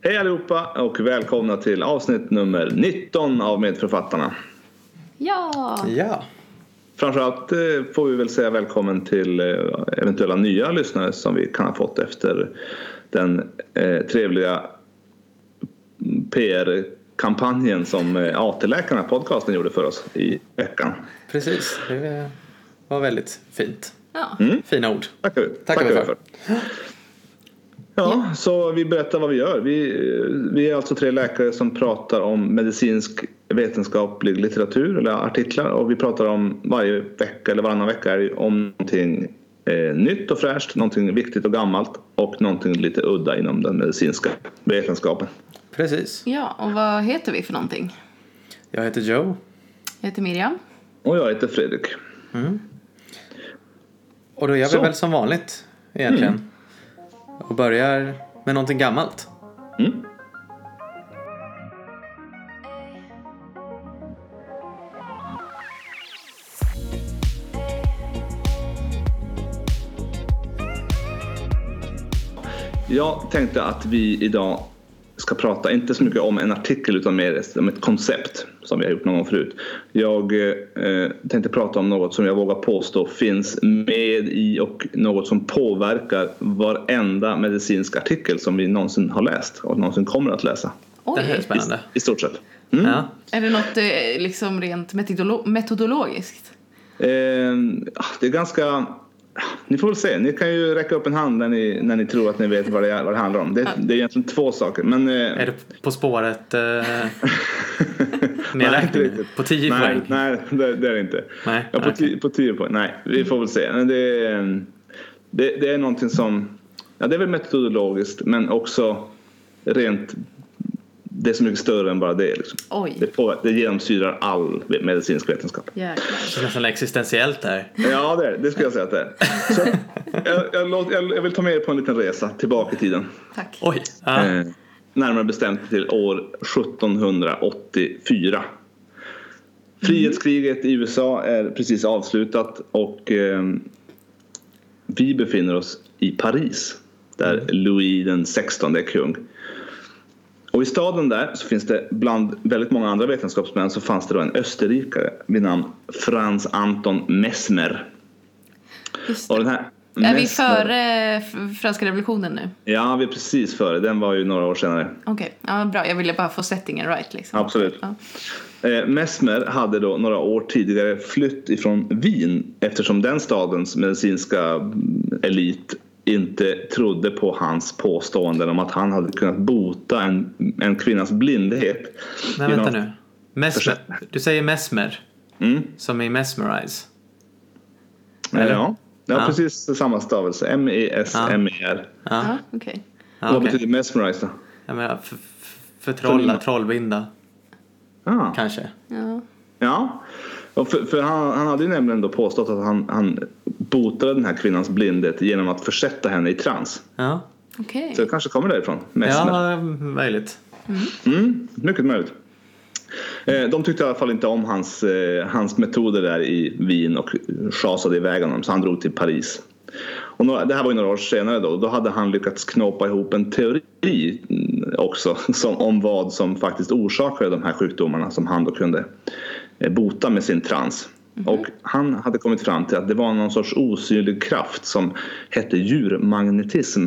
Hej allihopa och välkomna till avsnitt nummer 19 av Medförfattarna. Ja! Ja, Framförallt eh, får vi väl säga välkommen till eh, eventuella nya lyssnare som vi kan ha fått efter den eh, trevliga PR-kampanjen som eh, AT-läkarna podcasten gjorde för oss i veckan. precis. Det var väldigt fint. ja. Fina ord. Tackar vi, Tackar vi för. Ja, så vi berättar vad vi gör. Vi, vi är alltså tre läkare som pratar om medicinsk vetenskaplig litteratur eller artiklar och vi pratar om varje vecka eller varannan vecka om någonting eh, nytt och fräscht, någonting viktigt och gammalt och någonting lite udda inom den medicinska vetenskapen. Precis. ja, och vad heter vi för någonting? Jag heter Joe. Jag heter Miriam. Och jag heter Fredrik. Och då gör vi Så. väl som vanligt egentligen. Och börjar med någonting gammalt. Mm. Jag tänkte att vi idag ska prata, inte så mycket om en artikel utan mer om ett koncept som vi har gjort någon gång förut. Jag eh, tänkte prata om något som jag vågar påstå finns med i och något som påverkar varenda medicinsk artikel som vi någonsin har läst och någonsin kommer att läsa. Det här är Oj! spännande. I, i stort sett. Mm. Ja. Är det något eh, liksom rent metodolo- metodologiskt? Eh, det är ganska... Ni får väl se. Ni kan ju räcka upp en hand när ni, när ni tror att ni vet vad det, är, vad det handlar om. Det, det är egentligen två saker. Men, eh, Är det På spåret eh, Nej, inte riktigt. På 10 nej, poäng? Nej, det, det är det inte. Nej, Ja, på, okej. tio, på tio poäng. Nej, vi får väl se. Men det, är, det, det är någonting som... Ja, det är väl metodologiskt men också rent... Det är så mycket större än bara det. Liksom. Oj. Det, på, det genomsyrar all medicinsk vetenskap. Jäklar. Det är nästan existentiellt där. Ja, det, det skulle jag säga att det är. Så, jag, jag, jag, jag vill ta med er på en liten resa tillbaka i tiden. Tack. Oj. Ja. Eh, närmare bestämt till år 1784. Frihetskriget i USA är precis avslutat och eh, vi befinner oss i Paris där Louis den 16 är kung. Och i staden där så finns det bland väldigt många andra vetenskapsmän så fanns det då en österrikare vid namn Franz Anton Mesmer. Just Och den här Är vi Mesmer- före franska revolutionen nu? Ja, vi är precis före. Den var ju några år senare. Okej, ja, bra. Jag ville bara få settingen right liksom. Absolut. Ja. Eh, Mesmer hade då några år tidigare flytt ifrån Wien eftersom den stadens medicinska elit inte trodde på hans påståenden om att han hade kunnat bota en, en kvinnas blindhet. Genom- vänta nu. Mesmer. Du säger mesmer. Mm. Som i mesmerize. Ja, ja. Ja. precis samma stavelse. M-E-S-M-E-R. Ja. Ja. Ja, Vad betyder mesmerize då? Jag menar, för, förtrolla, trollbinda. Ah. Kanske. Ja. Ja, för, för han, han hade ju nämligen då påstått att han, han botade den här kvinnans blindhet genom att försätta henne i trans. Ja. Okej. Så det kanske kommer därifrån. Mesmer. Ja, möjligt. Mm, mycket möjligt. Eh, De tyckte i alla fall inte om hans, eh, hans metoder där i Wien och schasade iväg honom så han drog till Paris. Och några, det här var ju några år senare då. Då hade han lyckats knåpa ihop en teori mm, också som, om vad som faktiskt orsakade de här sjukdomarna som han då kunde eh, bota med sin trans. Och han hade kommit fram till att det var någon sorts osynlig kraft som hette djurmagnetism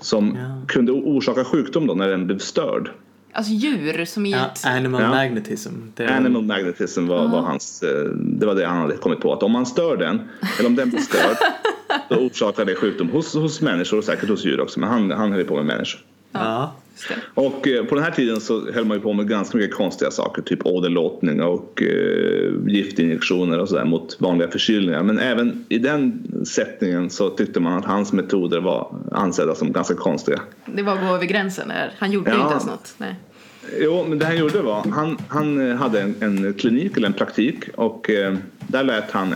som Ja. kunde orsaka sjukdom då när den blev störd. Alltså djur som i Ja, ett... animal Ja. magnetism. Det är, Animal magnetism var, var hans, eh, det var det han hade kommit på. Att om man stör den, eller om den blir störd, då orsakar det sjukdom hos, hos människor och säkert hos djur också. Men han, han höll på med människor. Ja. Och eh, på den här tiden så höll man ju på med ganska mycket konstiga saker. Typ åderlåtning och eh, giftinjektioner och sådär mot vanliga förkylningar. Men även i den sättningen så tyckte man att hans metoder var ansedda som ganska konstiga. Det var att gå över gränsen där. Han gjorde ju Ja. inte ens något. Nej. Jo, men det han gjorde var han, han eh, hade en, en klinik eller en praktik och eh, där lät han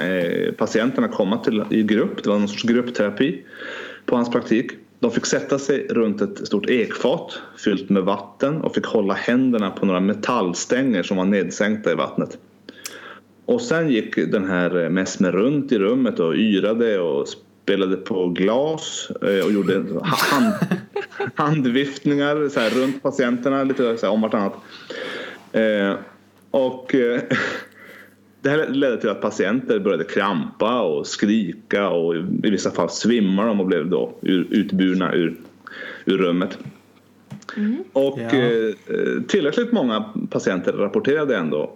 patienterna komma till i grupp. Det var någon sorts gruppterapi på hans praktik. De fick sätta sig runt ett stort ekfat fyllt med vatten och fick hålla händerna på några metallstänger som var nedsänkta i vattnet. Och sen gick den här Mesmer runt i rummet och yrade och spelade på glas eh, och gjorde hand, handviftningar så här, runt patienterna lite så här, om vartannat. Eh, och eh, det här ledde till att patienter började krampa och skrika och i vissa fall svimmar de och blev då utburna ur, ur rummet. Mm. Och ja. eh, tillräckligt många patienter rapporterade ändå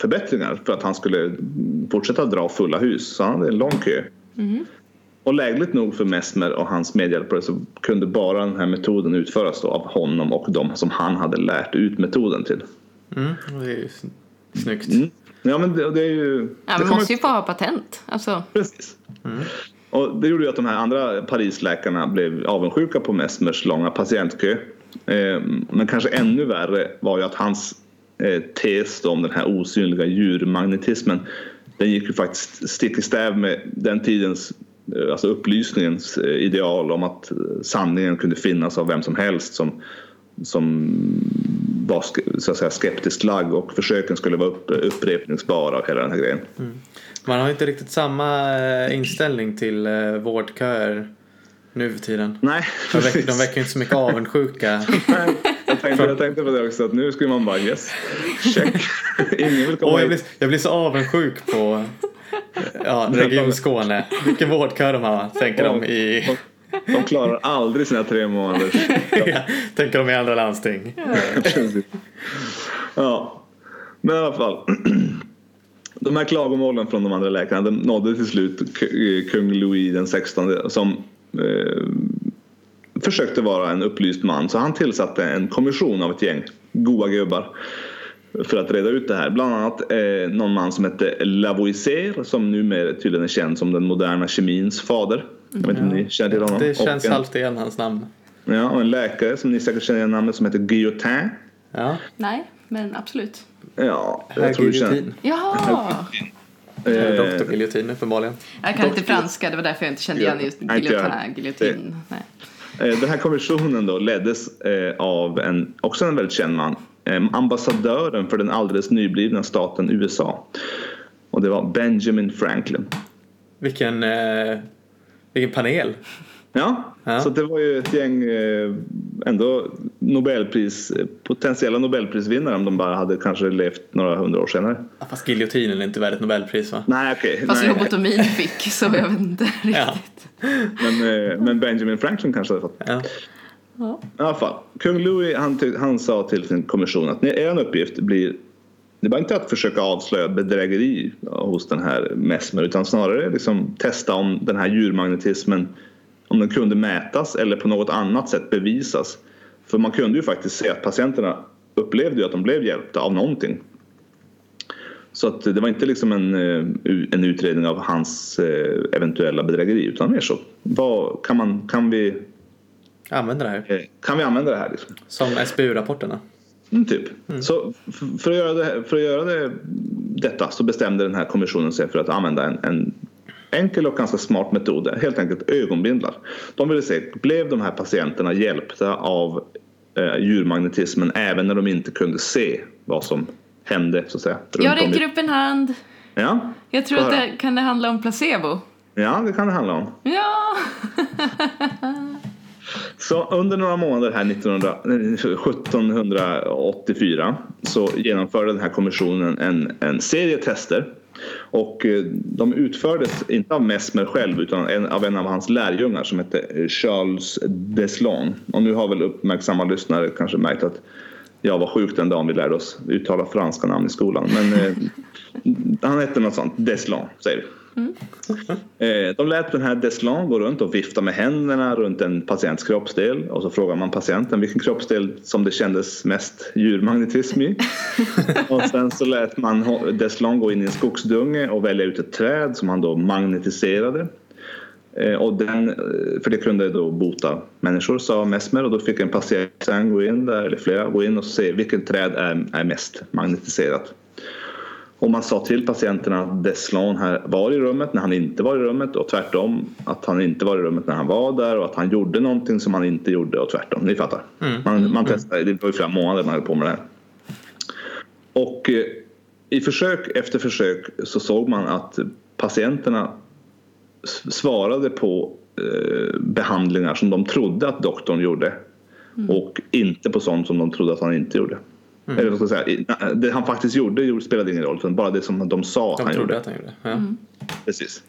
förbättringar för att han skulle fortsätta dra fulla hus. Så han hade en lång kö. Mm. Och lägligt nog för Mesmer och hans medhjälpare så kunde bara den här metoden utföras av honom och de som han hade lärt ut metoden till. Mm, det är ju snyggt. Mm. Ja men det, det är ju... Ja, man måste ju få ha patent. Alltså. Precis. Mm. Och det gjorde ju att de här andra Parisläkarna blev avundsjuka på Mesmers långa patientkö. Eh, men kanske ännu värre var ju att hans eh, tes om den här osynliga djurmagnetismen den gick ju faktiskt stick i stäv med den tidens eh, alltså upplysningens ideal om att sanningen kunde finnas av vem som helst som, som var så att säga, skeptiskt lagd och försöken skulle vara upp, upprepningsbara och hela den här grejen. Mm. Man har inte riktigt samma inställning till vårdköer nu för tiden. Nej, de, väcker, de väcker inte så mycket avundsjuka. Nej, jag, tänkte, jag tänkte på det också att nu skulle man bara yes, check. Ingen vill komma oh, jag, blir, jag blir så avundsjuk på ja, Region Skåne. Vilken vårdkö de har, tänker de i... De klarar aldrig sina tre månader. ja, tänker de i andra landsting. ja, men i alla fall. De här klagomålen från de andra läkarna de nådde till slut kung Louis den 16 som eh, försökte vara en upplyst man så han tillsatte en kommission av ett gäng goa gubbar för att reda ut det här. Bland annat eh, någon man som hette Lavoisier som numera tydligen är känd som den moderna kemins fader. Jag vet inte om ni känner till honom? Det känns en, halvt igen hans namn. Ja, och en läkare som ni säkert känner igen namnet som heter Guillotin. Ja. Nej, men absolut. Ja, jag tror du känner. Jaha! Eh, Doktor Giljotin uppenbarligen. Jag kan inte franska, det var därför jag inte kände igen just giljotin. giljotin. Eh, den här kommissionen då leddes eh, av en, också en väldigt känd man, ambassadören för den alldeles nyblivna staten USA. Och det var Benjamin Franklin. Vilken, vilken panel! Ja, ja, så det var ju ett gäng eh, ändå Nobelpris, potentiella Nobelprisvinnare om de bara hade kanske levt några hundra år senare. Ja, fast giljotinen är inte värd ett Nobelpris va? Nej okej. Okay, fast lobotomin fick så jag vet inte riktigt. Ja. Men, eh, men Benjamin Franklin kanske hade fått. Ja. Ja. I alla fall, kung Louis han, han sa till sin kommission att er uppgift blir det var inte att försöka avslöja bedrägeri hos den här Mesmer utan snarare liksom testa om den här djurmagnetismen om den kunde mätas eller på något annat sätt bevisas. För man kunde ju faktiskt se att patienterna upplevde att de blev hjälpta av någonting. Så att det var inte liksom en, eh, en utredning av hans eh, eventuella bedrägeri utan mer så. Vad, kan, man, kan vi använda det här? Eh, kan vi använda det här? Liksom? Som SBU-rapporterna? Mm, typ. Mm. Så för att, göra det, för att göra det, detta så bestämde den här kommissionen sig för att använda en, en enkel och ganska smart metod helt enkelt ögonbindlar. De ville se, blev de här patienterna hjälpta av eh, djurmagnetismen även när de inte kunde se vad som hände så att säga? Jag räcker upp en hand. Ja. Jag tror att det kan det handla om placebo. Ja, det kan det handla om. Ja! Så under några månader här 1900, 1784 så genomförde den här kommissionen en, en serie tester och eh, de utfördes inte av Mesmer själv utan av en av hans lärjungar som hette eh, Charles Deslon. Och nu har väl uppmärksamma lyssnare kanske märkt att jag var sjuk den dagen vi lärde oss uttala franska namn i skolan. Men eh, han hette något sånt, Deslon säger vi. Mm. De lät den här Deslon gå runt och vifta med händerna runt en patients kroppsdel och så frågar man patienten vilken kroppsdel som det kändes mest djurmagnetism i. och sen så lät man Deslon gå in i en skogsdunge och välja ut ett träd som han då magnetiserade. Eh, och den, eh, för det kunde då bota människor sa Mesmer och då fick en patient gå in där, eller flera, gå in och se vilket träd är, är mest magnetiserat. Och man sa till patienterna att Deslon här var i rummet när han inte var i rummet och tvärtom att han inte var i rummet när han var där och att han gjorde någonting som han inte gjorde och tvärtom. Ni fattar. Mm. Man, man mm. testade, det var ju flera månader man höll på med det här. Och eh, i försök efter försök så såg man att patienterna svarade på eh, behandlingar som de trodde att doktorn gjorde och inte på sånt som de trodde att han inte gjorde. Eller vad ska jag säga, det han faktiskt gjorde, spelade ingen roll, bara det som de sa att De han gjorde. att han gjorde. Ja. Precis.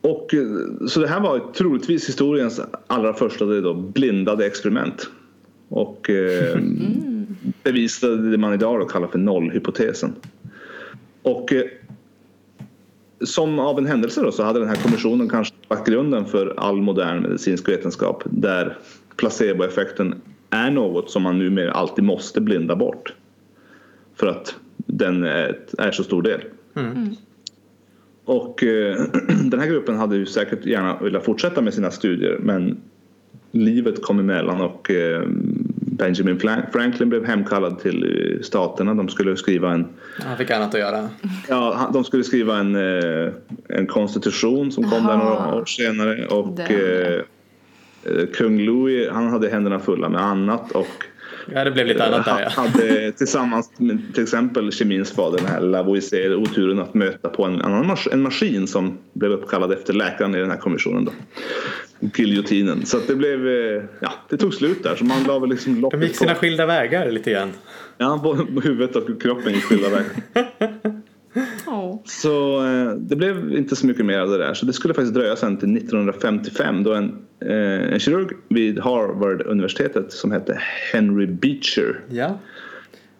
Och, eh, så det här var troligtvis historiens allra första då, blindade experiment. Och eh, bevisade det man idag då kallar för nollhypotesen. Och eh, som av en händelse då, så hade den här kommissionen kanske lagt grunden för all modern medicinsk vetenskap där placeboeffekten är något som man numera alltid måste blinda bort. För att den är, är så stor del. Och eh, den här gruppen hade ju säkert gärna velat fortsätta med sina studier men livet kom emellan och eh, Benjamin Franklin blev hemkallad till eh, staterna. De skulle skriva en, Han fick annat att göra. ja, de skulle skriva en, eh, en konstitution som kom där några år senare och eh, eh, kung Louis han hade händerna fulla med annat och Ja, det blev lite annat där ja. hade tillsammans med till exempel kemins fader, den här Lavoisier, oturen att möta på en annan mas- en maskin som blev uppkallad efter läkaren i den här kommissionen. Då. Giljotinen. Så det blev, eh, ja, det tog slut där. Så man la väl liksom De gick sina på. skilda vägar lite grann. Ja, både huvudet och kroppen gick skilda vägar. Åh. Så eh, det blev inte så mycket mer av det där. Så det skulle faktiskt dröja sen till 1955 då en, eh, en kirurg vid Harvard-universitetet som hette Henry Beecher Ja.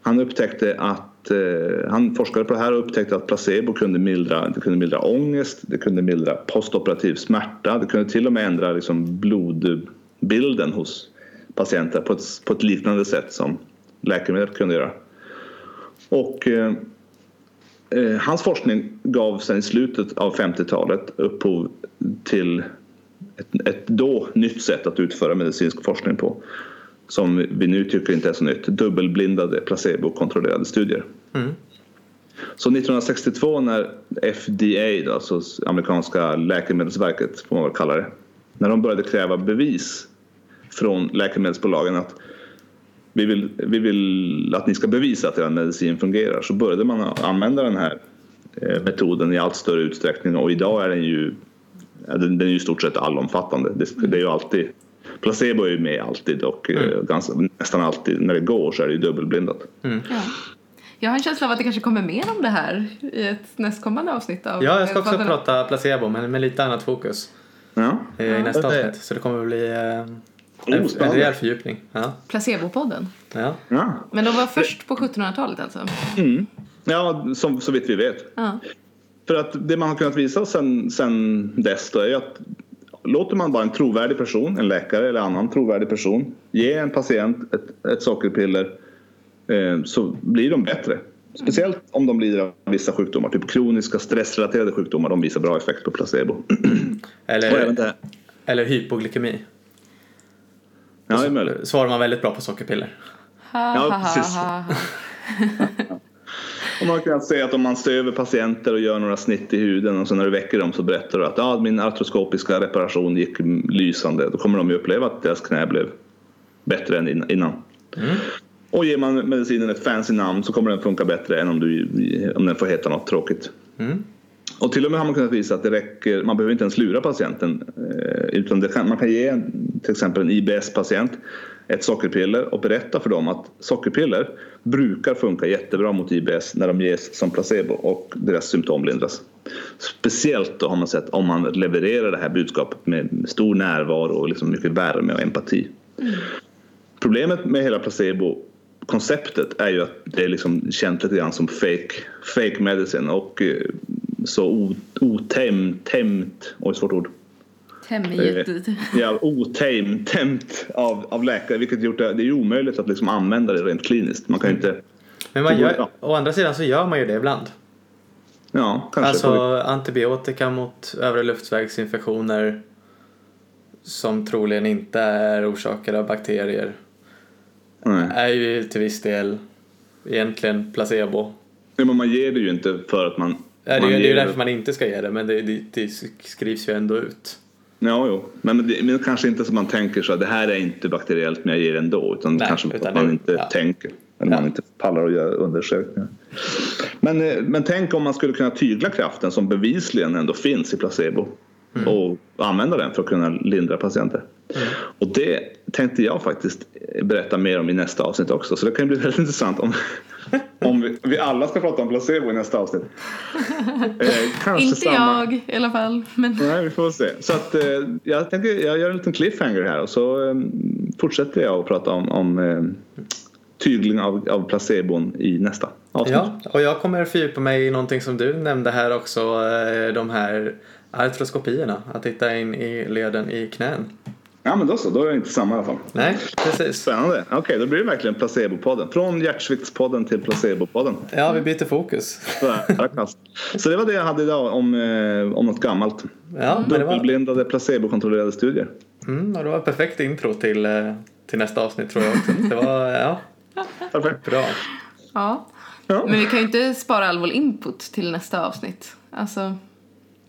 Han upptäckte att eh, han forskade på det här och upptäckte att placebo kunde mildra, det kunde mildra ångest, det kunde mildra postoperativ smärta, det kunde till och med ändra liksom blodbilden hos patienter på ett, på ett liknande sätt som läkemedel kunde göra. Och hans forskning gav sen i slutet av 50-talet upphov till ett, ett då nytt sätt att utföra medicinsk forskning på som vi nu tycker inte är så nytt, dubbelblindade placebokontrollerade studier. Mm. Så 1962 när FDA, då, alltså amerikanska läkemedelsverket får man väl kalla det, när de började kräva bevis från läkemedelsbolagen att vi vill, vi vill att ni ska bevisa att er medicin fungerar så började man använda den här eh, metoden i allt större utsträckning och idag är den ju, den, är ju i stort sett allomfattande. Det, det är ju alltid Placebo är ju med alltid och eh, ganska, nästan alltid när det går så är det ju dubbelblindat. Ja. Jag har en känsla av att det kanske kommer mer om det här i ett nästkommande avsnitt av ja, jag ska också prata placebo men med lite annat fokus Ja. eh, i nästa avsnitt. Så det kommer att bli en, Oh, en rejäl fördjupning. Ja. Placebopodden. Ja. Ja, Men de var först på 1700-talet alltså? ja som, så vitt vi vet. Ja. För att det man har kunnat visa sen, sen dess då är ju att låter man bara en trovärdig person, en läkare eller annan trovärdig person ge en patient ett, ett sockerpiller eh, så blir de bättre. Speciellt om de lider av vissa sjukdomar, typ kroniska stressrelaterade sjukdomar. De visar bra effekt på placebo. Eller, eller hypoglykemi. Ja, det är möjligt. Svarar man väldigt bra på sockerpiller. Ha, Ja, ha, ha, precis. ha. Och man kunnat se att om man stöver patienter och gör några snitt i huden och sen när du väcker dem så berättar du att ah, min artroskopiska reparation gick lysande. Då kommer de ju uppleva att deras knä blev bättre än in- innan. Och ger man medicinen ett fancy namn så kommer den funka bättre än om, du, om den får heta något tråkigt. Mm. Och till och med har man kunnat visa att det räcker, man behöver inte ens lura patienten eh, utan kan, man kan ge till exempel en IBS-patient ett sockerpiller och berätta för dem att sockerpiller brukar funka jättebra mot IBS när de ges som placebo och deras symptom lindras. Speciellt då har man sett om man levererar det här budskapet med stor närvaro och liksom mycket värme och empati. Problemet med hela placebo-konceptet är ju att det är liksom känt lite grann som fake, fake medicine och eh, så o- otämt, tämt, oj svårt ord, Tämjet. ja, otämt av, av läkare vilket gjort det, det är omöjligt att liksom använda det rent kliniskt. Man kan inte, Men man gör, Ja. å andra sidan så gör man ju det ibland. ja kanske. Alltså antibiotika mot övre luftvägsinfektioner som troligen inte är orsakade av bakterier Nej. är ju till viss del egentligen placebo. Ja, men man ger det ju inte för att man... Ja, det, är- det är därför man inte ska ge det men det, det, det skrivs ju ändå ut. Ja, jo. Men det, men kanske inte så man tänker så att det här är inte bakteriellt men jag ger det ändå. Utan Nej, kanske utan att man det- inte ja. tänker. Eller Ja. man inte pallar att göra undersökningar. Men Men, eh, men tänk om man skulle kunna tygla kraften som bevisligen ändå finns i placebo och använda den för att kunna lindra patienter. Och det tänkte jag faktiskt berätta mer om i nästa avsnitt också. Så det kan bli väldigt intressant om, om vi, vi alla ska prata om placebo i nästa avsnitt. Eh, kanske Inte samma- jag i alla fall. Men Nej, vi får se. Så att, eh, jag tänker jag gör en liten cliffhanger här och så eh, fortsätter jag att prata om, om eh, tygling av, av placebon i nästa avsnitt. Ja, och jag kommer fördjupa mig i någonting som du nämnde här också, eh, de här artroskopierna, att titta in i leden i knän. Ja, men då så. Då är jag inte samma i alla fall. Nej, precis. Spännande. Okej, då blir det verkligen placebopodden. Från hjärtsviktspodden till placebopodden. Ja, vi byter fokus. Så det var det jag hade idag om, eh, om något gammalt. Ja, men det var, Dubbelblindade placebokontrollerade studier. mm, och det var ett perfekt intro till, eh, till nästa avsnitt tror jag också. Det var, ja, Perfekt. bra. ja. Ja. Men vi kan ju inte spara all vår input till nästa avsnitt. Alltså,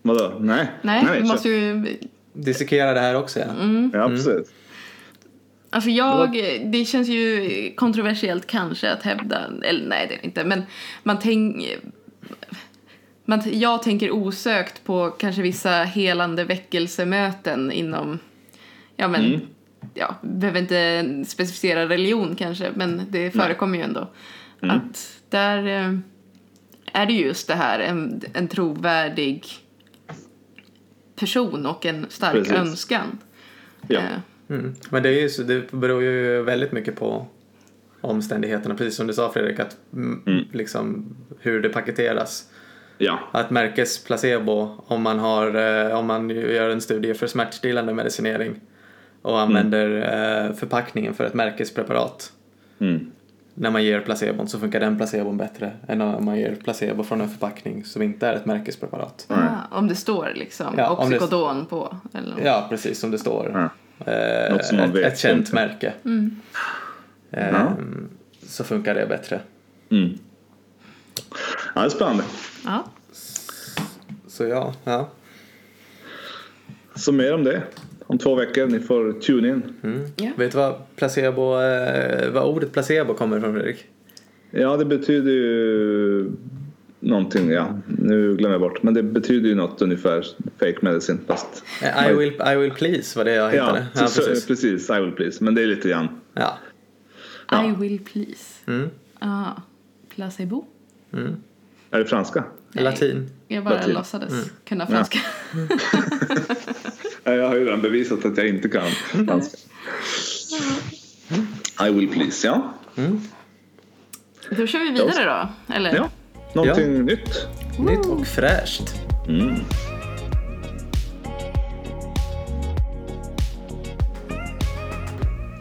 Vadå? Nej. nej, vi kör. måste ju... Dissekera det här också ja. Ja, precis. Alltså jag, det känns ju kontroversiellt kanske att hävda, eller nej det är det inte, men man tänker man, jag tänker osökt på kanske vissa helande väckelsemöten inom, ja men, Mm. ja, behöver inte specificera religion kanske, men det förekommer ju ändå. Mm. Att där eh, är det just det här, en, en trovärdig person och en stark Precis. önskan. Ja. Eh, Mm. Men det, är ju, så- det beror ju väldigt mycket på omständigheterna, precis som du sa Fredrik, att mm, Mm. liksom hur det paketeras. ja. Att märkes placebo om man, har, eh, om man gör en studie för smärtstillande medicinering och använder eh, förpackningen för ett märkespreparat. Mm. När man ger placebon så funkar den placebon bättre än om man ger placebo från en förpackning som inte är ett märkespreparat. Nej. Ah, om det står liksom Ja, om det- Oxycodon på. Eller något. Ja, precis som det står. Ja. Eh, Något som ett, vet ett känt inte. märke. Eh. Så funkar det bättre. Mm. Ja, det är spännande. Ja. Så ja, ja. Så mer om det. Om två veckor. Ni får tune in. Mm. Ja. Vet du vad, placebo, eh, vad ordet placebo kommer ifrån Fredrik? Ja, det betyder ju någonting. Ja, nu glömmer jag bort. Men det betyder ju något ungefär fake medicine. Fast... Eh, I will, I will please var det jag Ja, hittade. Ja, så, precis. precis. I will please. Men det är lite grann. Ja. Ja. I will please. Mm. Ah, placebo. Mm. Är det franska? Nej. Latin. Jag bara Latin. låtsades Mm. kunna franska. Ja, Jag har ju redan bevisat att jag inte kan franska. I will please, ja. Då kör vi vidare då. Eller? ja. Någonting nytt. Nytt och fräscht. Mm.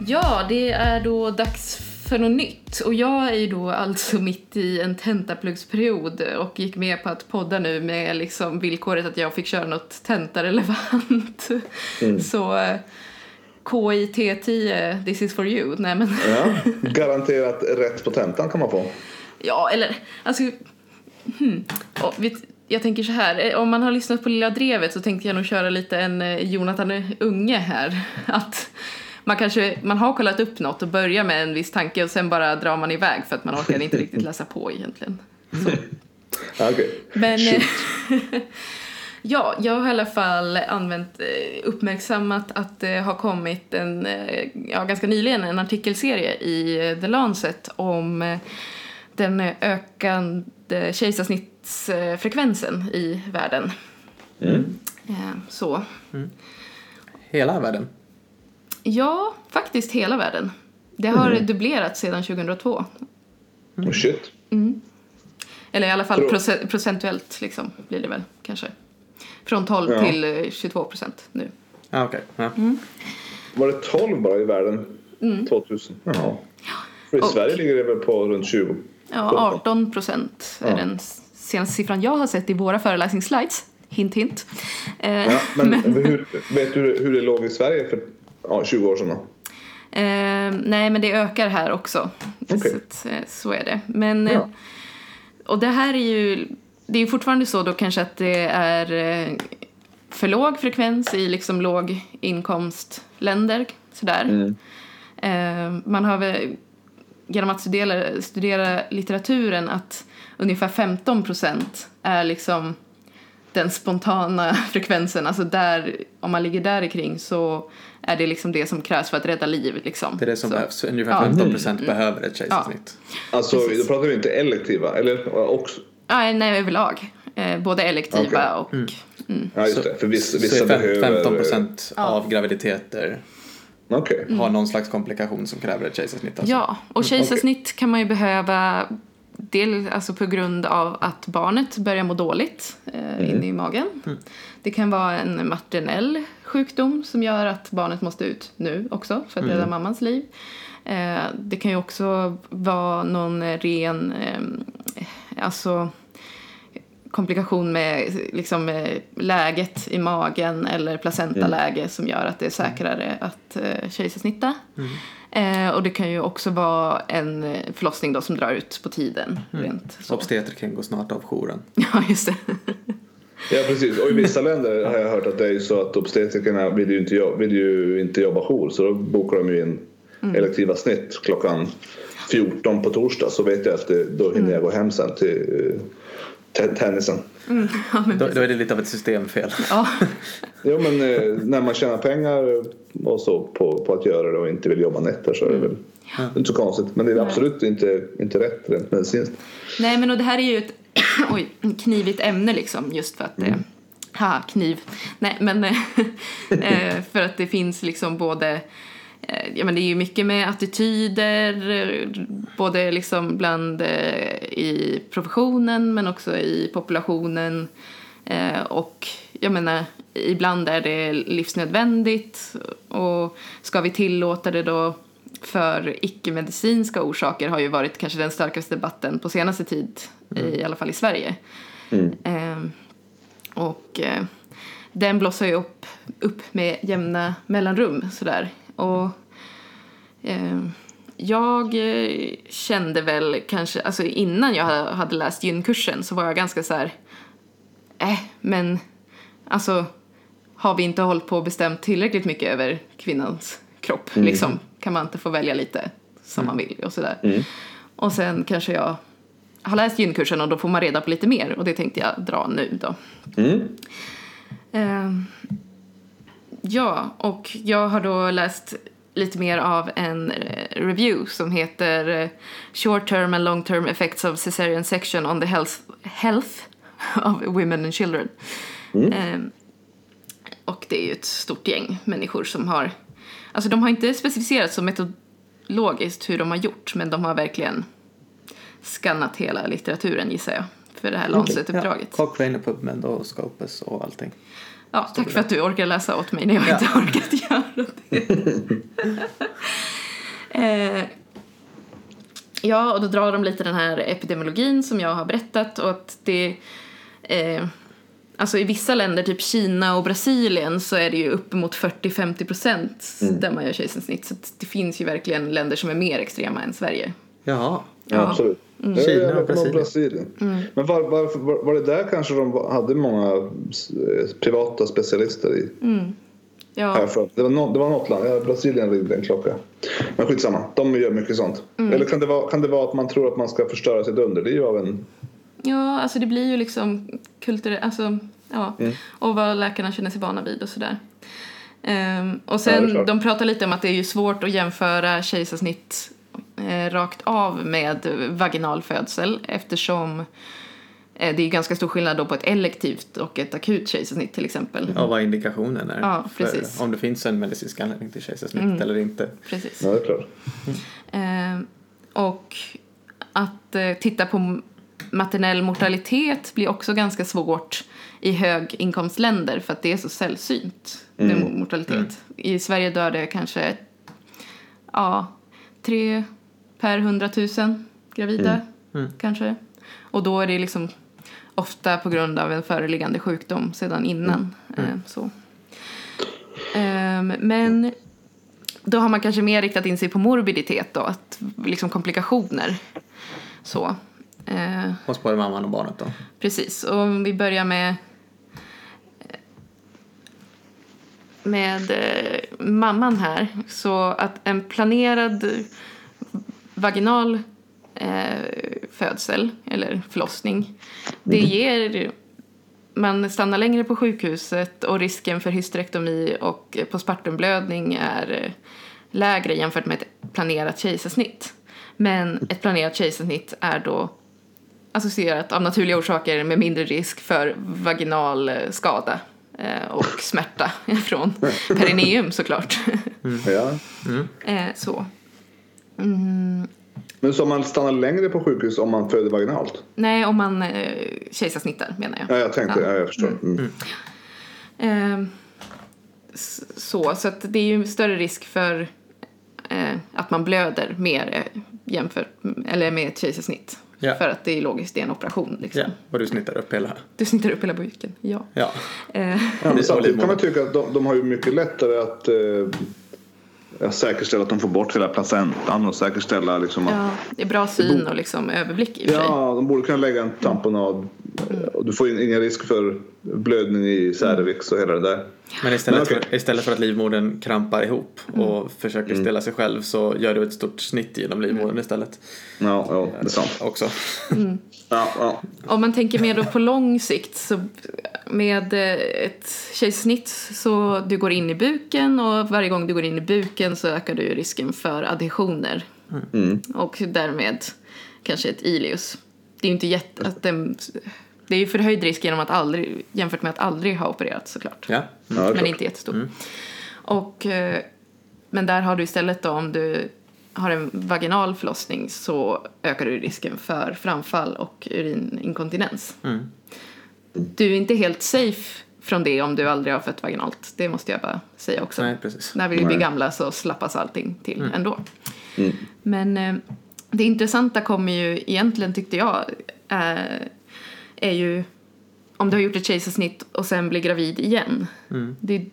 Ja, det är då dags för något nytt. Och jag är ju då alltså mitt i en tentaplugsperiod och gick med på att podda nu med liksom villkoret att jag fick köra något tentarelevant. Så eh, KIT10, this is for you. Nej men, Ja, garanterat rätt på tentan kan man få. ja eller alltså, hmm. Och vet, jag tänker så här, eh, om man har lyssnat på Lilla Drevet så tänkte jag nog köra lite en eh, Jonathan Unge här. Att man kanske, man har kollat upp något och börjar med en viss tanke och sen bara drar man iväg för att man orkar inte riktigt läsa på egentligen. Så. Men eh, ja, jag har i alla fall använt, eh, uppmärksammat att det har kommit en, eh, ja ganska nyligen en artikelserie i eh, The Lancet om eh, den eh, ökande kejsarsnittsfrekvensen i världen. Mm. Eh, Så. Hela världen. Ja, faktiskt hela världen. Det har dubblerats sedan 2002. Oh, shit. Eller i alla fall proce- procentuellt liksom, blir det väl kanske. Från 12 Ja. till eh, 22 procent nu. Ah, okej. Ja. Var det 12 bara i världen? 2000? Jaha. För i Och- Sverige ligger det väl på runt 20? Ja, 18 procent är Ja. den senaste siffran jag har sett i våra föreläsningsslides. Hint, hint. Eh, Ja, men hur, vet du hur det låg i Sverige för ja, 20 år sedan då? Eh, nej, men det ökar här också. Okej. Så, eh, så är det. Men, Ja. eh, och det här är ju, det är fortfarande så då kanske att det är eh, för låg frekvens i liksom låginkomstländer. Sådär. Mm. Eh, man har väl genom att studera, studera litteraturen att ungefär 15 procent är liksom den spontana frekvensen. Alltså där, om man ligger där kring så är det liksom det som krävs för att rädda liv. Liksom. Det är det som så. behövs. Ungefär Ja. 15 procent behöver ett kejsarsnitt. Alltså, Precis. då pratar vi inte elektiva, eller också? Ja, nej, överlag. Eh, både elektiva och... Ja, just det. För vissa, Så vissa fem- behöver... 15 procent av graviditeter Okej. har någon slags komplikation som kräver ett kejsarsnitt. Alltså. Ja, och kejsarsnitt kan man ju behöva del, alltså på grund av att barnet börjar må dåligt eh, inne i magen. Det kan vara en maternell sjukdom som gör att barnet måste ut nu också för att rädda mammans liv. Eh, det kan ju också vara någon ren, eh, alltså komplikation med liksom, eh, läget i magen eller placentaläge som gör att det är säkrare att eh, kejsarsnitta. Eh, och det kan ju också vara en eh, förlossning då som drar ut på tiden. Rent så. Obstetriken går snart av jouren. Ja, just det. Ja, precis. Och i vissa länder har jag hört att det är så att obstetrikerna vill ju inte, jobb, vill ju inte jobba jour så då bokar de ju in elektiva snitt klockan 14 på torsdag så vet jag att det, då hinner jag gå hem sen till eh, te- tennisen. Ja, men, Då, då är det lite av ett systemfel. ja, Jo men eh, när man tjänar pengar och så på, på att göra det och inte vill jobba nätter så är det väl inte så konstigt. Men det är absolut inte, inte rätt rent medicinskt. Nej, men och det här är ju ett oj, knivigt ämne liksom just för att det... Ha, kniv. Nej, men eh, för att det finns liksom både... eh, Ja, men det är ju mycket med attityder, eh, både liksom bland eh, i professionen men också i populationen. Eh, och jag menar, ibland är det livsnödvändigt och ska vi tillåta det då för icke-medicinska orsaker har ju varit kanske den starkaste debatten på senaste tid, i alla fall i Sverige. Eh, och eh, den blossar ju upp, upp med jämna mellanrum sådär. Och eh, jag eh, kände väl kanske, alltså innan jag ha- hade läst gynkursen så var jag ganska så här, äh, men alltså har vi inte hållit på och bestämt tillräckligt mycket över kvinnans kropp liksom? Kan man inte få välja lite som man vill och sådär. Och sen kanske jag har läst gynkursen och då får man reda på lite mer och det tänkte jag dra nu då. Mm. Ehm, ja, och jag har då läst lite mer av en eh, review som heter eh, Short term and long term effects of cesarean section on the health, health of women and children. Ehm, och det är ju ett stort gäng människor som har, alltså de har inte specificerat så metodologiskt hur de har gjort men de har verkligen skannat hela litteraturen gissar jag för det här Lancet-uppdraget. Ja, Cochrane och PubMed och Scopus och allting. Ja, tack för att du orkar läsa åt mig när jag Ja. inte orkat göra det. eh, ja, och då drar de lite den här epidemiologin som jag har berättat och att det eh, Alltså i vissa länder, typ Kina och Brasilien, så är det ju uppemot 40-50 procent där man gör kejsarsnitt. Så det finns ju verkligen länder som är mer extrema än Sverige. Jaha. Ja, Ja. absolut. Ja, Kina och Brasilien. Brasilien. Men var, varför, var, var det där kanske de hade många eh, privata specialister i? Ja, Härifrån. Det, var no, det var något land, ja, Brasilien ringde en klocka. Men skitsamma, de gör mycket sånt. Eller kan det, vara, kan det vara att man tror att man ska förstöra sitt underliv av en... ja alltså det blir ju liksom kulturellt, alltså ja, Mm. och vad läkarna känner sig vana vid och sådär. Ehm, och Ja, sen, klart. de pratar lite om att det är ju svårt att jämföra kejsarsnitt eh, rakt av med vaginal födsel eftersom eh, det är ganska stor skillnad då på ett elektivt och ett akut kejsarsnitt till exempel. Och vad indikationen är. Ja, för precis. Mm. Om det finns en medicinsk anledning till kejsarsnitt eller inte. Precis. Ja, det är klart. Ehm, och att eh, titta på maternell mortalitet blir också ganska svårt i höginkomstländer för att det är så sällsynt med mo- mortalitet. I Sverige dör det kanske ja, tre per hundratusen gravida kanske. Och då är det liksom ofta på grund av en föreliggande sjukdom sedan innan. Eh, så. Ehm, men då har man kanske mer riktat in sig på morbiditet då, att liksom komplikationer. Så. Eh, Hos både mamman och barnet då. precis. Och om vi börjar med med eh, mamman här så att en planerad vaginal eh, födsel eller förlossning, det ger man stannar längre på sjukhuset och risken för hysterektomi och postpartumblödning är eh, lägre jämfört med ett planerat kejsarsnitt. Men ett planerat kejsarsnitt är då associerat av naturliga orsaker med mindre risk för vaginal eh, skada eh, och smärta från perineum såklart. Ja. Eh, Så. Mm, Men så man stannar längre på sjukhus om man föder vaginalt? nej, om man eh, kejsarsnittar menar jag. Ja, jag tänkte, ja. jag förstår. Mm. Ehm, s- så, så att det är ju större risk för att man blöder mer jämfört eller med ett kejsarsnitt. Ja. För att det är logiskt, det är en operation liksom. Ja, och du snittar upp hela. Du snittar upp hela buken, ja. Ja. Eh, Ja, men samtidigt kan man tycka att de, de har ju mycket lättare att eh, säkerställa att de får bort hela placentan och säkerställa liksom att ja, det är bra syn och liksom överblick i och för sig. Ja, de borde kunna lägga en tamponad. Och du får in- ingen risk för blödning i cervix och hela det där. Men istället, Men för, istället för att livmodern krampar ihop och försöker stilla sig själv så gör du ett stort snitt genom livmodern istället. Ja, ja det är sant. Också. Ja, ja. Om man tänker mer då på lång sikt så med eh, ett kejsarsnitt så du går in i buken och varje gång du går in i buken så ökar du risken för adhesioner. Och därmed kanske ett ileus. Det är ju inte jätte... Att den, det är ju förhöjd risk genom att aldrig, jämfört med att aldrig ha opererat såklart. Ja. ja det är men klart. inte jättestor. Och, eh, men där har du istället då om du har en vaginal förlossning så ökar du risken för framfall och urininkontinens. Du är inte helt safe från det om du aldrig har fött vaginalt. Det måste jag bara säga också. Nej, precis. När vi blir Nej. gamla så slappas allting till ändå. Men eh, det intressanta kommer ju egentligen tyckte jag är, är ju om du har gjort ett kejsarsnitt och sen blir gravid igen. Det,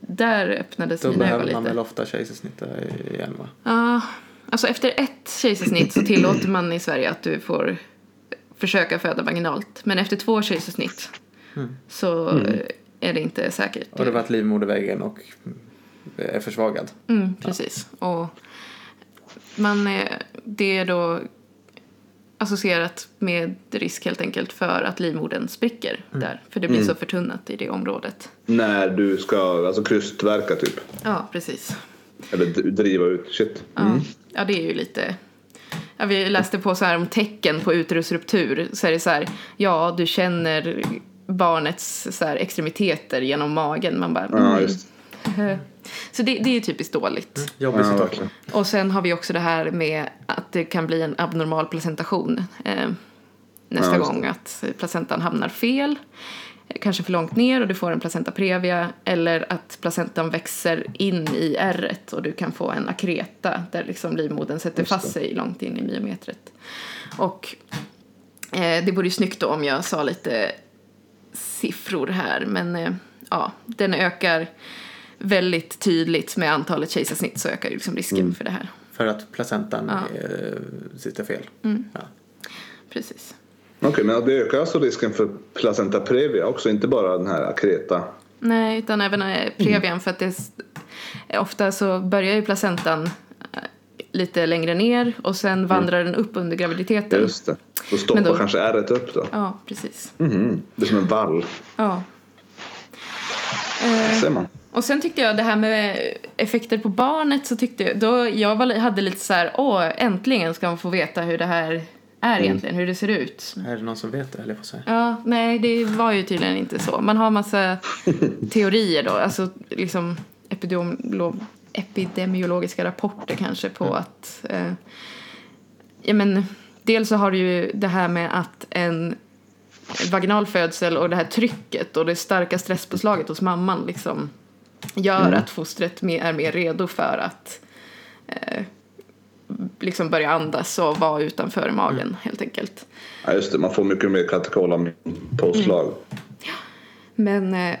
där öppnades Då mina ögon behöver man lite. väl ofta kejsarsnitta igen va? Ja, alltså efter ett kejsarsnitt så tillåter man i Sverige att du får försöka föda vaginalt. Men efter två kejsarsnitt så eh, är det inte säkert. Och det var att livmoderväggen och är försvagad. Mm, precis. Och man är, det är då associerat med risk helt enkelt för att livmodern spricker där. För det blir så förtunnat i det området. När du ska alltså krystverka typ. Ja, precis. Eller driva ut. Shit. Ja, ja det är ju lite... Ja, vi läste på så här om tecken på uterusruptur. Så är det så här, ja du känner barnets så här, extremiteter genom magen. Man bara, Ja, mm. just. Så det, det är ju typiskt dåligt. Jobbig Ja, situation. Och sen har vi också det här med att det kan bli en abnormal placentation eh, nästa Ja, gång. Att placentan hamnar fel, eh, kanske för långt ner och du får en placenta previa. Eller att placentan växer in i ärret och du kan få en akreta där liksom livmodern sätter Just det. fast sig långt in i myometret. Och eh, det vore ju snyggt då om jag sa lite siffror här. Men eh, ja, den ökar väldigt tydligt med antalet kejsarsnitt så ökar ju liksom risken Mm. för det här. För att placentan Ja. eh, sitter fel. Mm. Ja. Precis. Okej, men det ökar alltså risken för placenta previa också, inte bara den här akreta. Nej, utan även eh, previan för att det är, s- ofta så börjar ju placentan eh, lite längre ner och sen vandrar den upp under graviditeten. Just det. Då stoppar då- kanske ärret upp då. Ja, precis. Mhm. Det är som en vall. Ja. Eh, Ser man. Och sen tyckte jag det här med effekter på barnet så tyckte jag, då jag var, hade lite så här, åh äntligen ska man få veta hur det här är egentligen, hur det ser ut. Är det någon som vet det, eller jag säga? Ja, nej det var ju tydligen inte så. Man har massa teorier då, alltså liksom epidemiolo- epidemiologiska rapporter kanske på att, eh, ja men dels så har du ju det här med att en vaginal födsel och det här trycket och det starka stresspåslaget hos mamman liksom gör att fostret är mer redo för att eh, liksom börja andas och vara utanför magen helt enkelt. Ja, just det. Man får mycket mer katekolam-påslag. Men eh,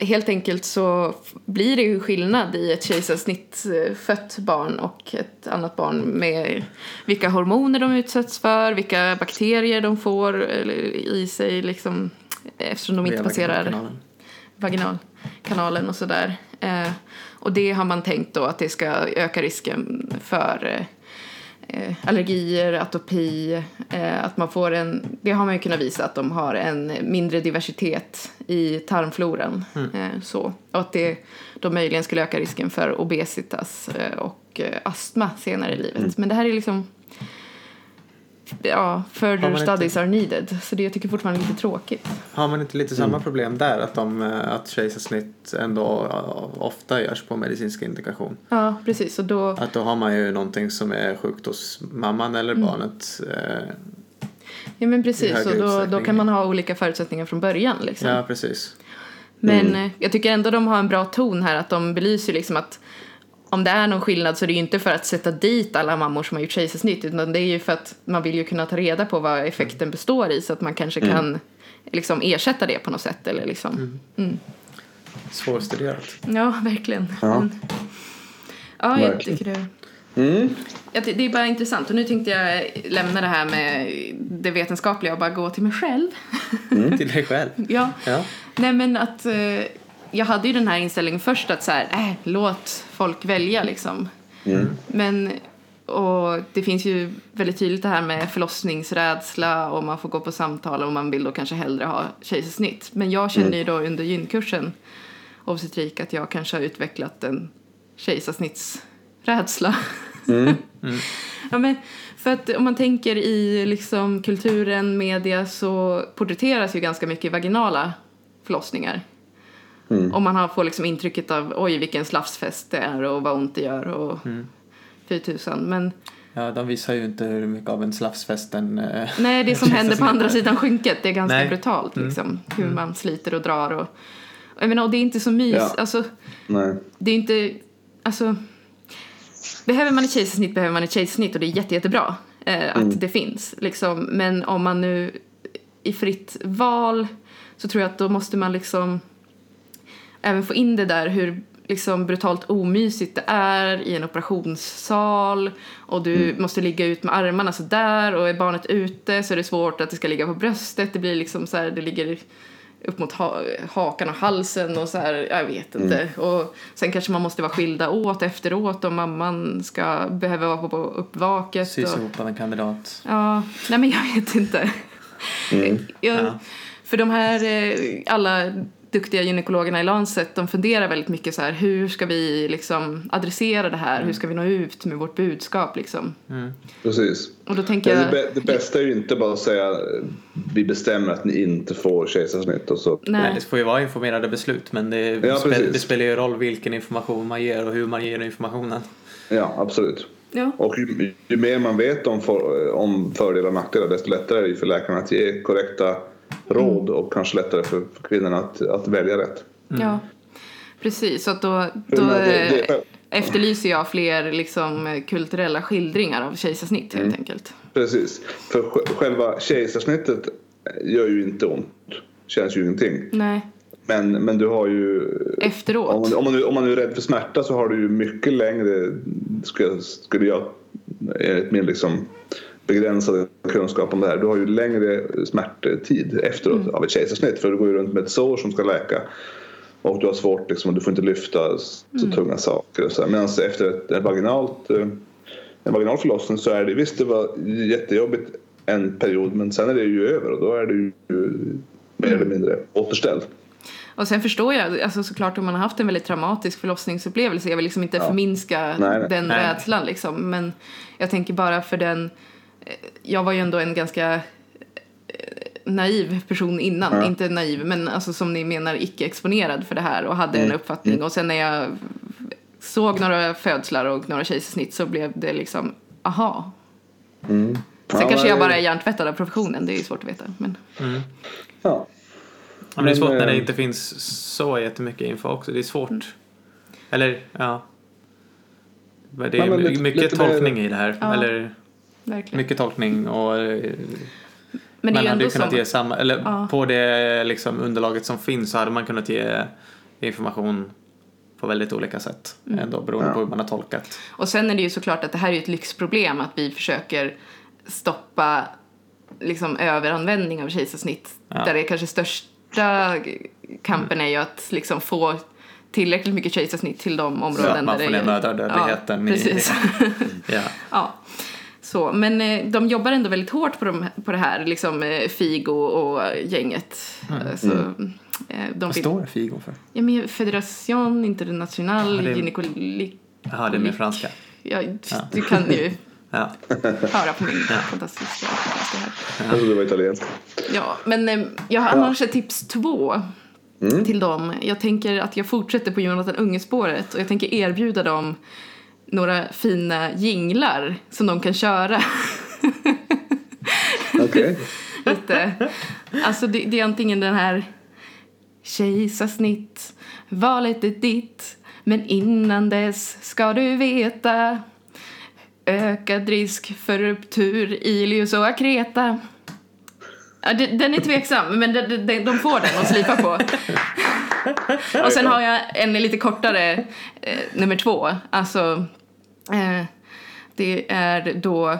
helt enkelt så blir det ju skillnad i ett kejsarsnitt eh, fött barn och ett annat barn med vilka hormoner de utsätts för, vilka bakterier de får eller, i sig liksom, eftersom de inte passerar vaginalkanalen. Vaginalkanalen och sådär. Eh, Och det har man tänkt då att det ska öka risken för eh, allergier, atopi, eh, att man får en, det har man ju kunnat visa att de har en mindre diversitet i tarmfloran. Eh, så, och att det då möjligen skulle öka risken för obesitas eh, och eh, astma senare i livet. Men det här är liksom Ja, further man inte- studies are needed. Så det jag tycker fortfarande är lite tråkigt. Har man inte lite samma problem där? Att, de, eh, att kejsarsnitt ändå eh, ofta görs på medicinsk indikation? Ja, precis. Och då, Att då har man ju någonting som är sjukt hos mamman eller barnet. Eh, ja, men precis. Och då, då kan man ha olika förutsättningar från början. Liksom. ja, precis. Men eh, jag tycker ändå de har en bra ton här. Att de belyser liksom att om det är någon skillnad så är det ju inte för att sätta dit alla mammor som har gjort kejsarsnitt. Utan det är ju för att man vill ju kunna ta reda på vad effekten består i. Så att man kanske kan liksom ersätta det på något sätt. Eller liksom. Svårstuderat. Ja, verkligen. Ja. Men, ja, jag tycker det. Mm. Det är bara intressant. Och nu tänkte jag lämna det här med det vetenskapliga och bara gå till mig själv. Till dig själv. Ja. Ja. Nej, men att eh, jag hade ju den här inställningen först att så här, äh, låt folk välja liksom. Men och det finns ju väldigt tydligt det här med förlossningsrädsla och man får gå på samtal och man vill då kanske hellre ha kejsarsnitt. Men jag kände ju då under gynkursen obstetrik att jag kanske har utvecklat en kejsarsnittsrädsla. Ja, men för att om man tänker i liksom kulturen, media så porträtteras ju ganska mycket vaginala förlossningar. Och man har, får liksom intrycket av oj vilken slafsfest det är och vad ont det gör och fy tusan. Men ja, de visar ju inte hur mycket av en slafsfest en... eh, nej, det som händer på andra sidan skynket det är ganska Nej. brutalt liksom. Hur man sliter och drar och, jag menar, och det är inte så mys. Ja. Alltså, Nej. det är inte, alltså behöver man ett kejsarsnitt behöver man ett kejsarsnitt och det är jätte, jättebra eh, att det finns liksom. Men om man nu i fritt val så tror jag att då måste man liksom även få in det där hur liksom brutalt omysigt det är i en operationssal och du måste ligga ut med armarna så där och är barnet ute så är det svårt att det ska ligga på bröstet. Det blir liksom så här, det ligger upp mot ha hakan och halsen och så här, jag vet inte. Och sen kanske man måste vara skilda åt efteråt om mamman ska behöva vara på uppvaket. Sys ihop av en kandidat. Ja, nej men jag vet inte. Jag, Ja. För de här, eh, alla duktiga gynekologerna i Lancet, de funderar väldigt mycket så här, hur ska vi liksom adressera det här? Hur ska vi nå ut med vårt budskap liksom? Precis. Och då tänker Det, jag, det, det bästa är ju inte bara att säga vi bestämmer att ni inte får kejsarsnitt och så. Nej, nej, det får ju vara informerade beslut men det, Ja, spel, det spelar ju roll vilken information man ger och hur man ger informationen. Ja, absolut. ja, Och ju, ju mer man vet om, för, om fördelar och nackdelar desto lättare är det ju för läkarna att ge korrekta råd och kanske lättare för, för kvinnorna att, att välja rätt. ja, precis. Så att då, då det- det- eh, efterlyser jag fler liksom, kulturella skildringar av kejsarsnitt helt enkelt. Precis. För sj- själva kejsarsnittet gör ju inte ont. Känns ju ingenting. Nej, Men, men du har ju... efteråt. Om man, om, man nu, om man nu är rädd för smärta så har du ju mycket längre, skulle, skulle jag, enligt min liksom begränsade kunskap om det här, du har ju längre smärttid efteråt av ett kejsarsnitt för du går ju runt med ett sår som ska läka och du har svårt liksom, du får inte lyfta så tunga saker och så. Medan efter ett, ett vaginalt, eh, en vaginal förlossning så är det visst det var jättejobbigt en period men sen är det ju över och då är det ju mer eller mindre återställd. Och sen förstår jag, alltså såklart om man har haft en väldigt traumatisk förlossningsupplevelse, jag vill liksom inte förminska Nej, nej. den Nej. rädslan liksom, men jag tänker bara för den, jag var ju ändå en ganska eh, naiv person innan, Ja. inte naiv men alltså som ni menar icke-exponerad för det här och hade en uppfattning och sen när jag såg några födslar och några kejsarsnitt så blev det liksom, aha. Sen Ja, kanske jag bara är hjärntvättad av professionen, det är ju svårt att veta. Men, Ja. Ja, men det är svårt när det eh, inte finns så jättemycket info också. Det är svårt. Eller, ja. Det är my- lite- mycket lite mer- tolkning i det här. Ja. Eller verkligen. mycket tolkning och eh, Men det är man hade ju kunnat som, ge samma, eller Ja. på det liksom underlaget som finns så hade man kunnat ge information på väldigt olika sätt. Mm. Ändå beroende Ja. på hur man har tolkat. Och sen är det ju såklart att det här är ett lyxproblem att vi försöker stoppa liksom överanvändning av kejsarsnitt. Ja. Där det kanske största kampen är ju att liksom få tillräckligt mycket kejsarsnitt till de Så områden att man där får det ner mödradödligheten. Ja, i- precis. Ja. ja. Så, men eh, de jobbar ändå väldigt hårt på, de, på det här, liksom eh, Figo och gänget. Eh, Så, eh, de Mm. Vad vill, står Figo för? ja, men Federation Internationale Ja, det är- Gynécologique. Jaha, det är med franska. Ja, Du kan ju Ja. höra på min fantastiska franska här. Jag trodde det var italienskt. Ja, men jag har annars ett tips två till dem. Jag tänker att jag fortsätter på Jonathan Unge-spåret och jag tänker erbjuda dem några fina jinglar som de kan köra. Okej. Lite. Alltså det, det är antingen den här Kejsarsnitt, valet är ditt men innan dess ska du veta Ökad risk för ruptur, Ilius och Akreta ja, Den är tveksam, men de, de, de får den att slipa på. Och sen har jag en lite kortare, eh, nummer två. Alltså, eh, det är då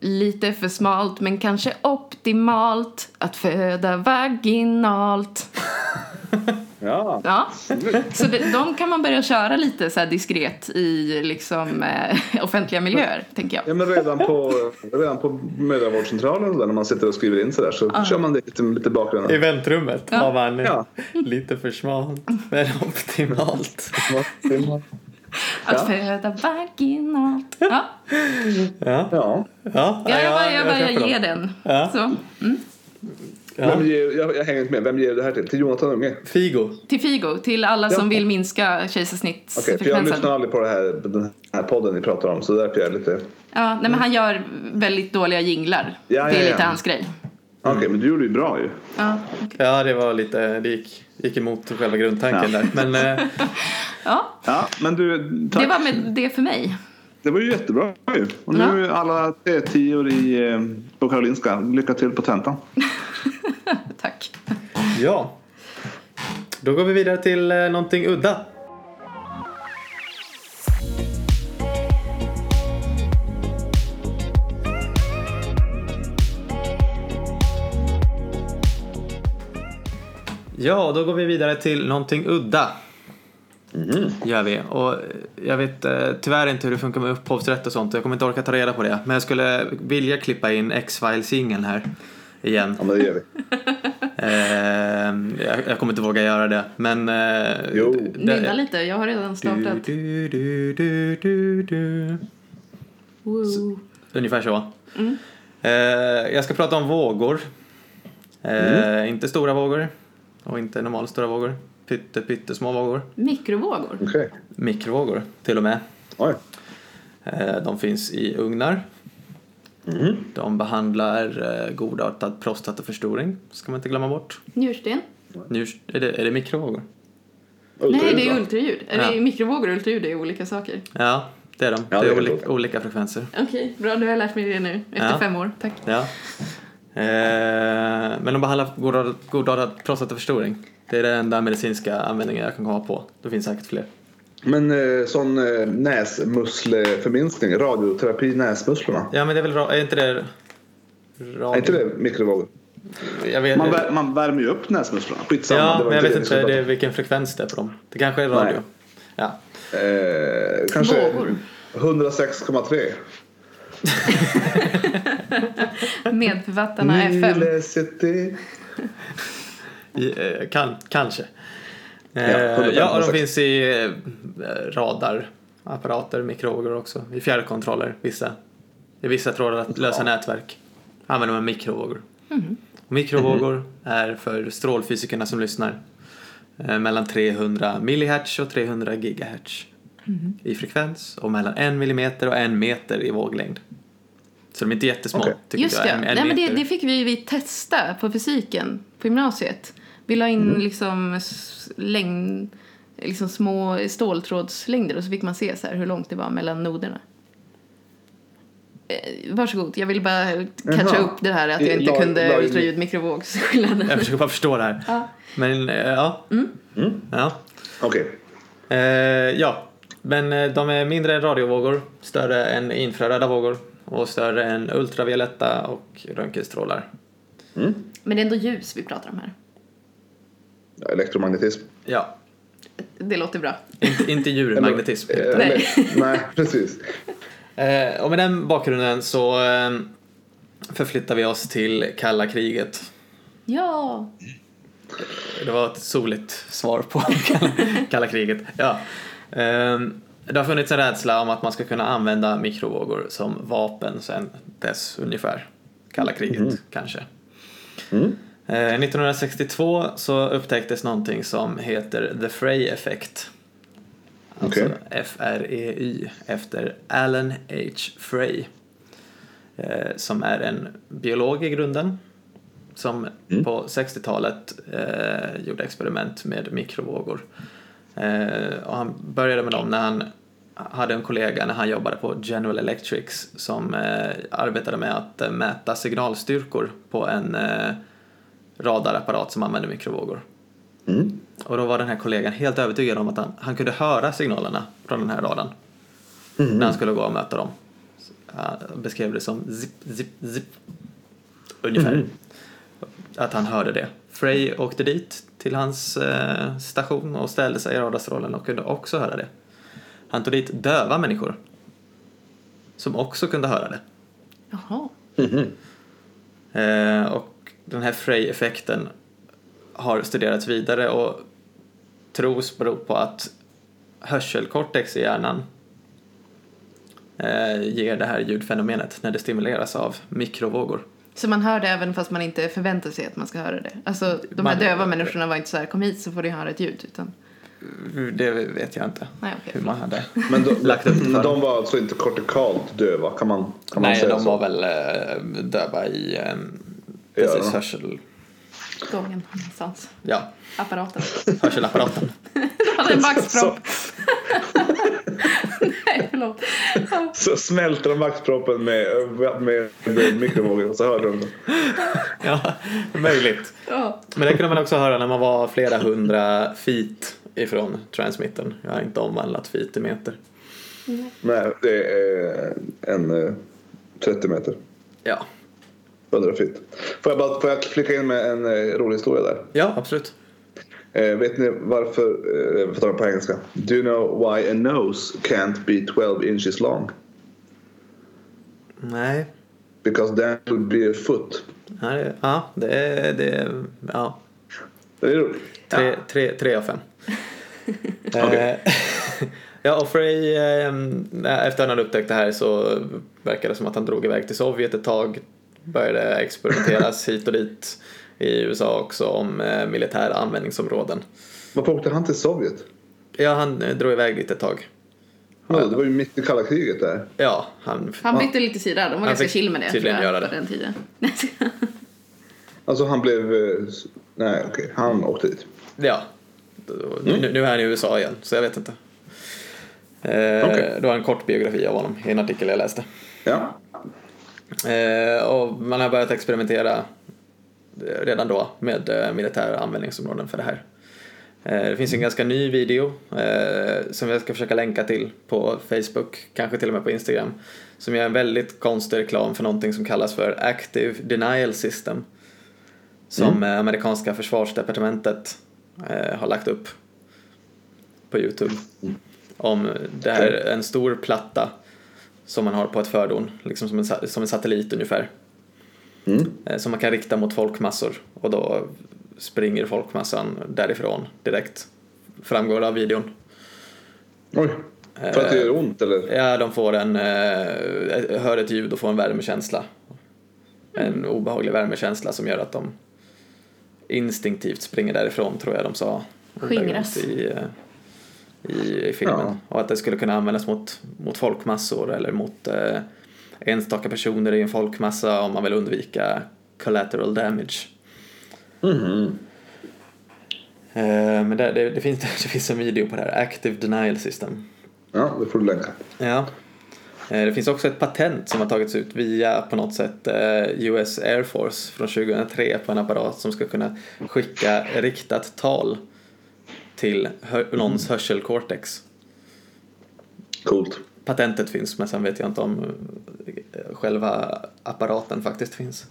lite för smalt men kanske optimalt att föda vaginalt. Ja. Ja, så det, de kan man börja köra lite så här diskret i liksom eh, offentliga miljöer, tänker jag. Ja, men redan på, redan på mödravårdscentralen där, när man sitter och skriver in sig där så kör man det lite, lite I bakgrunden. väntrummet har man Ja. lite för smalt men optimalt. Att föda vaginalt. Ja, Ja, Ja. ja, ja jag bara, jag bara dem. ger den. Ja. Så. Ja. Vem ger, jag, jag hänger inte med. Vem ger du det här till? Till Jonathan Unge? Figo. Till Figo, till alla som Ja. vill minska Okej, för jag kejsarsnittsfrekvensen. lyssnar aldrig på det här, den här podden ni pratar om så därför är jag lite... Ja, nej, men han gör väldigt dåliga jinglar. Ja, det är ja, lite ja. hans grej. Okej, men du gjorde ju bra ju. Ja, okej. Ja, det var lite, det gick, gick emot själva grundtanken Ja. där. Men eh, ja Ja, men du, tack. det var med det för mig. Det var ju jättebra ju. Och nu alla T10 i, eh, på Karolinska, lycka till på tentan. Tack. ja. Då går vi vidare till eh, någonting udda. Ja, då går vi vidare till någonting udda. Gör vi. Och eh, jag vet eh, tyvärr inte hur det funkar med upphovsrätt och sånt. Jag kommer inte orka ta reda på det. Men jag skulle vilja klippa in X-File-singeln här igen. Ja, men det gör vi. Eh, jag, jag kommer inte våga göra det. Men... Eh, Jo. det- Nynna lite, jag har redan startat. Du, du, du, du, du. Woo. Ungefär så. Eh, jag ska prata om vågor. Eh, Inte stora vågor. Och inte normalstora vågor. Pytte, pyttesmå vågor. Mikrovågor. Okej. Mikrovågor till och med. Oj. Eh, De finns i ugnar. De behandlar eh, godartad prostataförstoring, ska man inte glömma bort. Njursten. Njurs- är, det, är det mikrovågor? Nej, det är Ultraljud, ultraljud. Är Ja. det mikrovågor och ultraljud är olika saker. Ja, det är de. Ja, det det är är olika, olika frekvenser. Okej, bra. Nu har lärt mig det nu. Efter Ja. fem år. Tack. Ja. Eh, men de behandlar godartad, prostataförstoring. Det är den enda medicinska användningen jag kan komma på. Det finns säkert fler. Men eh, sån eh, näsmusselförminskning, radioterapi i näsmusslorna. Ja, men det är väl är inte det radio? Är inte det mikrovågor? Jag vet, Man, vär, man värmer ju upp näsmusslorna. Skitsamma. ja, men jag vet inte det är vilken frekvens det är på dem. Det kanske är radio. Nej. Ja. Eh, kanske Vågor. 106,3. Medförfattarna City. I, eh, kan, kanske. Ja, Eh, 105,6. ja, och de finns i eh, radarapparater, mikrovågor också. I fjärrkontroller, vissa. I vissa trådlösa nätverk använder man mikrovågor. Och mikrovågor är för strålfysikerna som lyssnar mellan 300 millihertz och 300 gigahertz i frekvens och mellan en millimeter och en meter i våglängd. Så de är inte jättesmå. Tycker Just inte det. jag. En, en Nej, men det, det fick vi vi testa på fysiken på gymnasiet. Vi la in liksom s- längd, liksom små ståltrådslängder och så fick man se så här hur långt det var mellan noderna. Eh, varsågod, jag vill bara catcha upp det här att jag inte la- kunde la in- ultraljud mikrovågsskillnaden. Jag försöker bara förstå det här. Ja. Men eh, ja. ja. Okej. Eh, ja, men eh, de är mindre än radiovågor, större än infraröda vågor och större än ultravioletta och röntgenstrålar. Men det är ändå ljus vi pratar om här. Ja, Elektromagnetism. Ja, Det låter bra. inte, inte djurmagnetism. Eh, utan- nej. nej, precis. Eh, och med den bakgrunden så eh, förflyttar vi oss till kalla kriget. Ja! Det var ett soligt svar på kalla, kalla kriget. Ja. Ehm, det har funnits en rädsla om att man ska kunna använda mikrovågor som vapen sen dess ungefär. Kalla kriget kanske. Mm. Eh, 1962 så upptäcktes någonting som heter the Frey effect. Alltså Okej. F-R-E-Y efter Alan H. Frey. Eh, som är en biolog i grunden. Som Mm. på 60-talet eh, gjorde experiment med mikrovågor. Eh, och han började med dem när han hade en kollega när han jobbade på General Electrics som eh, arbetade med att eh, mäta signalstyrkor på en radarapparat som använde mikrovågor. Mm. Och då var den här kollegan helt övertygad om att han, han kunde höra signalerna från den här radarn när han skulle gå och möta dem. Han beskrev det som zip, zip, zip. Ungefär. Att han hörde det. Frey åkte dit till hans eh, station och ställde sig i radarstrålen och kunde också höra det. Han tog dit döva människor som också kunde höra det. Jaha. Eh, och den här Frey-effekten har studerats vidare och tros bero på att hörselkortex i hjärnan eh, ger det här ljudfenomenet när det stimuleras av mikrovågor. Så man hör det även fast man inte förväntar sig att man ska höra det? Alltså, de här Man- döva människorna var inte så här, kom hit så får du höra ett ljud, utan... Det vet jag inte Nej, okej. hur man hade Men de, lagt upp det för de var alltså inte kortikalt döva, kan man, kan man Nej, säga de så? var väl eh, döva i precis Ja. hörsel... Gången någonstans. Ja, Apparaten. hörselapparaten. De hade en vaxpropp. Nej, förlåt. Så smälter de vaxproppen med, med, med mikrovågor och så hörde de ja, möjligt. Ja. Men det kunde man också höra när man var flera hundra feet ifrån transmittern. Jag har inte omvandlat feet till meter. Nej, det är en eh, 30 meter. Ja, 100 feet. Får jag bara får jag flika in med en eh, rolig historia där? ja absolut. Eh, vet ni varför, eh, jag får ta det på engelska. Do you know why a nose can't be 12 inches long? Nej, Because that would be a foot. Ja, det är... Det är ja. Det är roligt. Tre, tre, tre av fem. Okej. Eh, ja, och Frey, eh, efter att han hade upptäckt det här så verkar det som att han drog iväg till Sovjet ett tag. Började experimenteras hit och dit i USA också om eh, militära användningsområden. Varför åkte han till Sovjet? Ja, han eh, drog iväg dit ett tag. Ja, det var ju mitt i kalla kriget där. Ja, han... Han bytte lite sida, de var Han ganska fick chill med det tydligen jag, göra det. på den tiden. Alltså han blev... eh, Nej okej, han åkte dit. Ja. Nu, nu är han i USA igen, så jag vet inte. Eh, Okej. Det var en kort biografi av honom i en artikel jag läste. Ja. Eh, och man har börjat experimentera redan då med eh, militära användningsområden för det här. Eh, det finns en ganska ny video eh, som jag ska försöka länka till på Facebook, kanske till och med på Instagram, som gör en väldigt konstig reklam för någonting som kallas för Active Denial System som eh, amerikanska försvarsdepartementet eh, har lagt upp på Youtube. Om det här är en stor platta som man har på ett fördon, liksom som en, som en satellit ungefär. Mm. Eh, Som man kan rikta mot folkmassor och då springer folkmassan därifrån direkt. Framgår det av videon. Oj. För att det gör ont eller? Ja, de får en, eh, hör ett ljud och får en värmekänsla. En obehaglig värmekänsla som gör att de instinktivt springer därifrån, tror jag de sa. Skingras. I, eh, i, i filmen. Ja. Och att det skulle kunna användas mot, mot folkmassor eller mot eh, enstaka personer i en folkmassa om man vill undvika collateral damage. Eh, men det, det, det, finns, det finns en video på det här, Active Denial System. Ja, det får du länka. Ja. Eh, Det finns också ett patent som har tagits ut via på något sätt eh, US Air Force från 2003 på en apparat som ska kunna skicka riktat tal till hör- någons hörselcortex. Coolt. Patentet finns men sen vet jag inte om eh, själva apparaten faktiskt finns.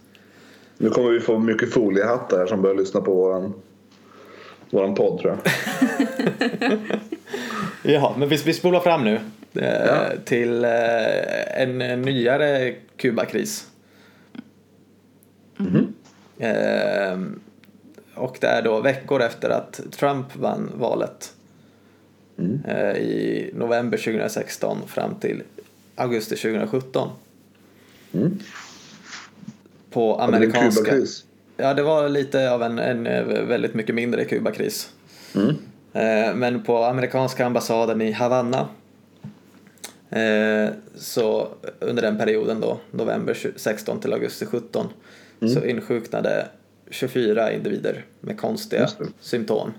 Nu kommer vi få mycket foliehattar här som börjar lyssna på våran våran podd tror jag. Jaha, men vi, vi spolar fram nu eh, Ja. till eh, en, en nyare Kubakris. Eh, och det är då veckor efter att Trump vann valet eh, i november 2016 fram till augusti 2017. På Hade vi en amerikanska... Kubakris? Ja, det var lite av en, en eh, väldigt mycket mindre Kubakris. Eh, Men på amerikanska ambassaden i Havanna så under den perioden då, november 16 till augusti 17, så insjuknade 24 individer med konstiga det. symptom.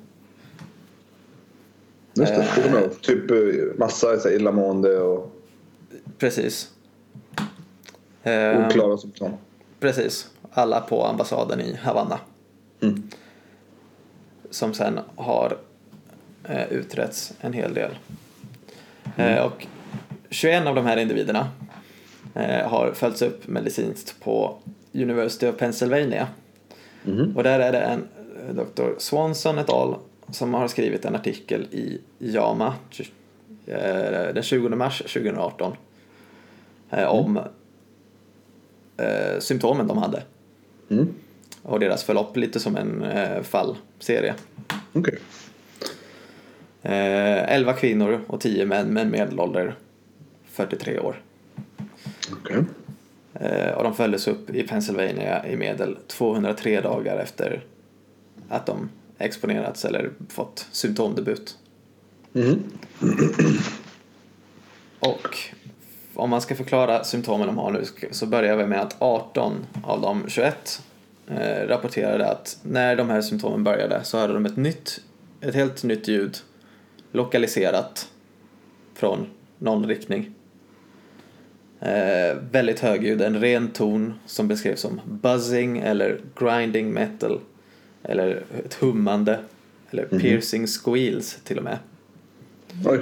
Just det, det kommer jag ihåg. Typ eh, massa så här, illamående och Precis. Eh, oklara symptom. Precis. Alla på ambassaden i Havanna. Mm. Som sen har eh, utretts en hel del. Eh, och 21 av de här individerna eh, har följts upp medicinskt på University of Pennsylvania. Och där är det en eh, Dr. Swanson et al. Som har skrivit en artikel i JAMA eh, den 20 mars 2018 eh, om eh, symptomen de hade Mm. och deras förlopp lite som en fallserie. Okej. Eh, 11 kvinnor och 10 män med en medelålder 43 år. Okej. Eh, och de följdes upp i Pennsylvania i medel 203 dagar efter att de exponerats eller fått symptomdebut. Mhm. Och om man ska förklara symptomen de har nu så börjar vi med att 18 av de 21 eh, rapporterade att när de här symptomen började så hörde de ett nytt, ett helt nytt ljud lokaliserat från någon riktning. Eh, väldigt högljudd, en ren ton som beskrevs som buzzing eller grinding metal eller ett hummande eller piercing squeals till och med. Oj.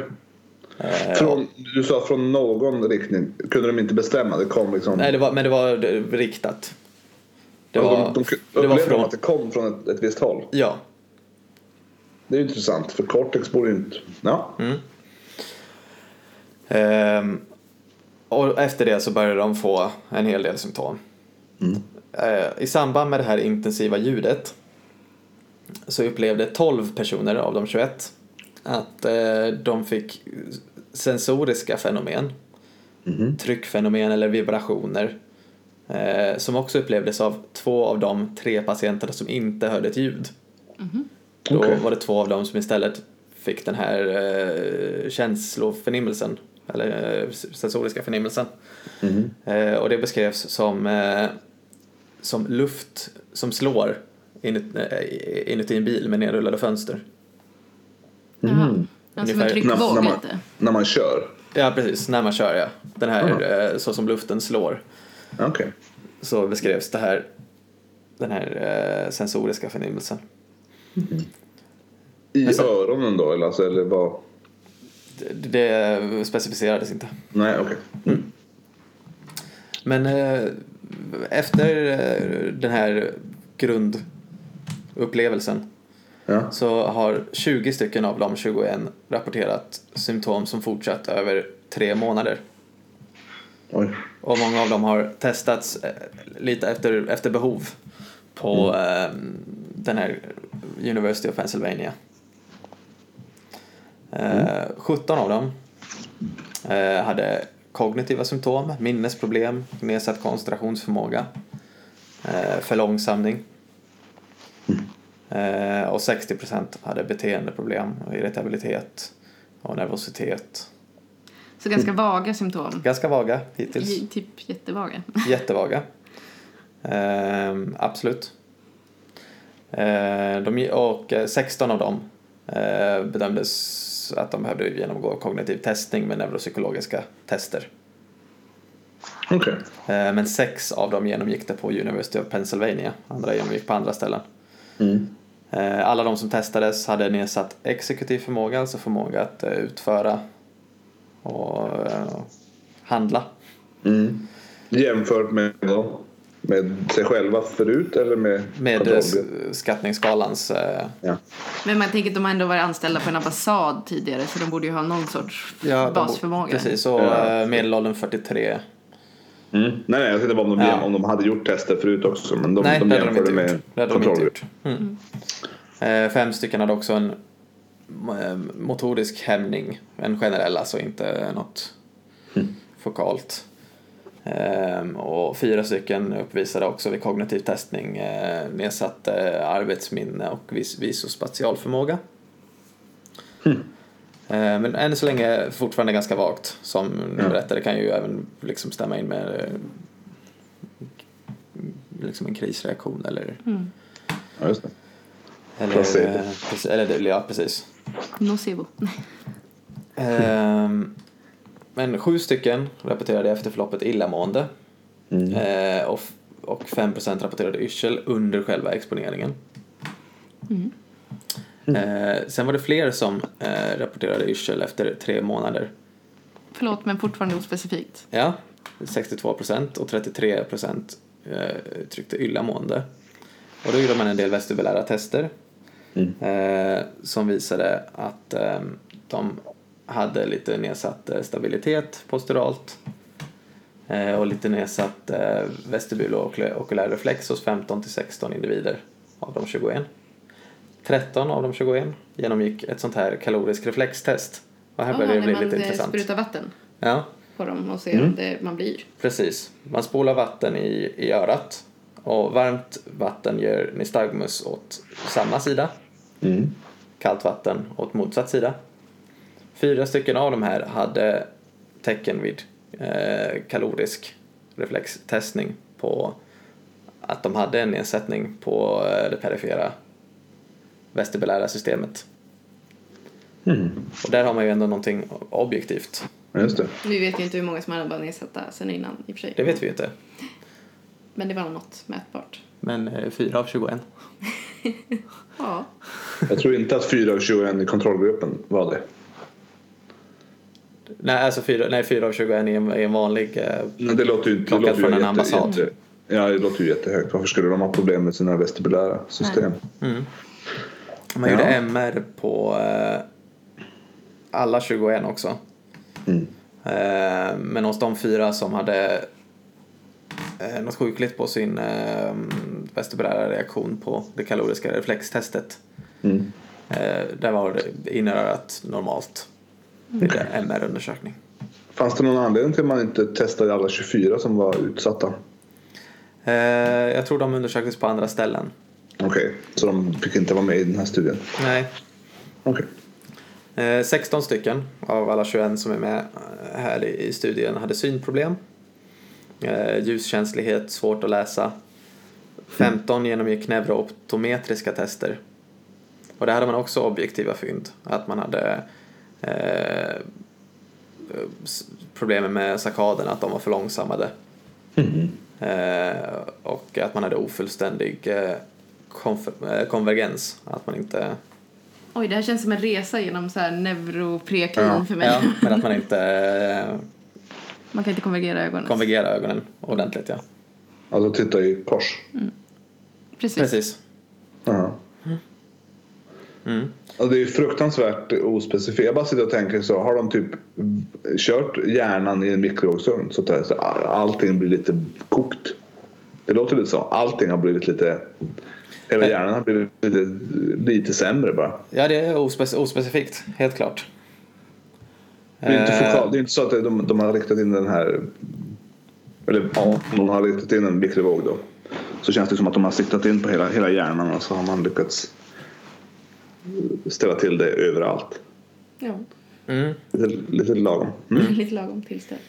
Eh, Från, du sa från någon riktning. Kunde de inte bestämma? Det kom liksom... Nej, det var, men det var riktat. Det de, var, de, de, det var upplevde de från... att det kom från ett, ett visst håll? Ja. Det är ju intressant för Cortex borde ju inte... Ja. Mm. Ehm, och efter det så började de få en hel del symptom. Eh, I samband med det här intensiva ljudet så upplevde 12 personer av de 21 att eh, de fick sensoriska fenomen, tryckfenomen eller vibrationer eh, som också upplevdes av två av de tre patienterna som inte hörde ett ljud. Då Okej. var det två av dem som istället fick den här eh, känsloförnimmelsen, eller eh, sensoriska förnimmelsen. Eh, och det beskrevs som, eh, som luft som slår inut, eh, inuti en bil med nedrullade fönster. Jaha. Alltså med tryckvåg när, man, lite. när man kör? Ja, precis, när man kör ja. Den här, eh, så som luften slår. Okej. Så beskrevs det här, den här eh, sensoriska förnimmelsen. I Men sen- öronen då? Eller, alltså, eller vad? Det, det specificerades inte. Nej, okej. Men eh, efter den här grundupplevelsen Ja. så har 20 stycken av de 21 rapporterat symptom som fortsatt över tre månader. Oj. Och många av dem har testats eh, lite efter, efter behov på eh, den här University of Pennsylvania. Eh, 17 av dem eh, hade kognitiva symptom, minnesproblem, nedsatt koncentrationsförmåga, eh, Eh, och 60% hade beteendeproblem, och irritabilitet och nervositet. Så ganska vaga symptom. Ganska vaga hittills. I- Typ jättevaga. Jättevaga. Ehm, absolut. Ehm, de, och eh, 16 av dem eh, bedömdes att de behövde genomgå kognitiv testning med neuropsykologiska tester. Okej. Ehm, men sex av dem genomgick det på University of Pennsylvania. Andra genomgick på andra ställen. Mm. Ehm, alla de som testades hade nedsatt exekutiv förmåga, alltså förmåga att eh, utföra och eh, handla. Mm. Jämfört med då? Med sig själva förut eller med, Med eh, skattningsskalans... eh, Ja. Men man tänker att de har ändå varit anställda på en ambassad tidigare så de borde ju ha någon sorts Ja, basförmåga. Precis, och Ja. eh, medelåldern 43. Mm. Nej, nej, jag tänkte bara om de, Ja. om de hade gjort tester förut också. Men de, Nej, de jämförde med de inte kontrollgrupp. gjort. Mm. Eh, Fem stycken hade också en eh, motorisk hämning. En generell, alltså inte något fokalt. Ehm, och fyra stycken uppvisade också vid kognitiv testning eh, nedsatt eh, arbetsminne och vis- visospatial förmåga. Eh, men än så länge fortfarande ganska vagt. Som ni Ja. berättade kan ju även liksom stämma in med eh, liksom en krisreaktion eller Ja, just det. eller, Placebo. eh, precis, eller det- ja, precis. Nocebo. Ehm, men sju stycken rapporterade efter förloppet illamående. Mm. Eh, och, och 5% rapporterade yrsel under själva exponeringen. Eh, sen var det fler som eh, rapporterade yrsel efter tre månader. Förlåt, men fortfarande ospecifikt. Ja, 62% och 33% eh, uttryckte illamående. Och då gjorde man en del vestibulära tester eh, som visade att eh, de hade lite nedsatt eh, stabilitet posturalt eh, och lite nedsatt eh, vestibul och okul- okulär reflex hos 15 till 16 individer av de 21. 13 av de 21 genomgick ett sånt här kalorisk reflextest. Och här börjar det bli man lite eh, intressant. sprutar vatten Ja, på dem och ser om det, man blir. Precis. Man spolar vatten i, i örat och varmt vatten gör nystagmus åt samma sida. Mm. Kallt vatten åt motsatt sida. Fyra stycken av de här hade tecken vid eh, kalorisk reflextestning på att de hade en nedsättning på eh, det perifera vestibulära systemet. Och där har man ju ändå någonting objektivt. Just det. Nu vet jag inte hur många som hade varit nedsatta sen innan i och för sig. Det vet vi ju inte. Men det var något mätbart. Men eh, fyra av 21. Ja. Jag tror inte att 4 av 21 i kontrollgruppen var det. Nej, alltså fyra, nej, fyra av 21 är en, är en vanlig... Eh, Men det låter ju inte... det låter ju från en jätte- ambassad. jätte- Ja, det låter ju jättehögt. Varför skulle de ha problem med sina vestibulära system? Man Ja. gjorde MR på eh, alla 21 också. Mm. Eh, men hos de fyra som hade eh, något sjukligt på sin vestibulära reaktion på det kaloriska reflextestet. Mm. Där var det inörat normalt vid MR-undersökning. Fanns det någon anledning till att man inte testade alla 24 som var utsatta? Jag tror de undersöktes på andra ställen. Okej, så de fick inte vara med i den här studien? Nej, Okej. Eh, 16 stycken av alla 21 som är med eh, här i studien hade synproblem. Eh, ljuskänslighet, svårt att läsa. 15 genomgick neurooptometriska tester. Och där hade man också objektiva fynd. Att man hade eh, s- problem med sarkaderna, att de var för långsammade. Eh, och att man hade ofullständig eh, eh, konvergens. Att man inte Oj, det här känns som en resa genom så här neuroprekin Ja, för mig. Ja, men att man inte eh, Man kan inte konvergera ögonen. konvergerar ögonen ordentligt. Ja. Alltså titta i kors? Precis. Precis. Jaha. Mm. Alltså det är ju fruktansvärt ospecifikt. Jag bara sitter och tänker så. Har de typ kört hjärnan i en mikrovågsugn så att allting blir lite kokt? Det låter lite så. Allting har blivit lite... Hela hjärnan har blivit lite, lite sämre bara. Ja, det är ospec- ospecifikt, helt klart. Det är, inte Eh, fokal, det är inte så att de, de har riktat in den här... Eller ja, om de har riktat in en mikrovåg då. Så känns det som att de har siktat in på hela, hela hjärnan och så har man lyckats ställa till det överallt. Ja, Mm. Lite, lite lagom. Mm. lite lagom tillställd.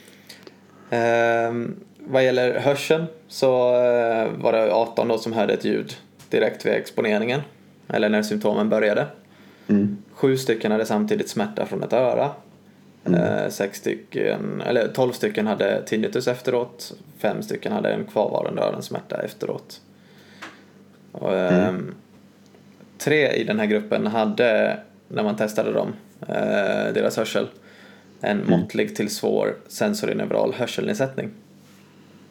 Ehm, vad gäller hörseln så eh, var det 18 då som hörde ett ljud direkt vid exponeringen. Eller när symptomen började. Mm. Sju stycken hade samtidigt smärta från ett öra. Eh, sex stycken, eller 12 stycken hade tinnitus efteråt. Fem stycken hade en kvarvarande öronsmärta efteråt. Och, ehm, Tre i den här gruppen hade, när man testade dem, eh, deras hörsel, en måttlig till svår sensorineural hörselnedsättning.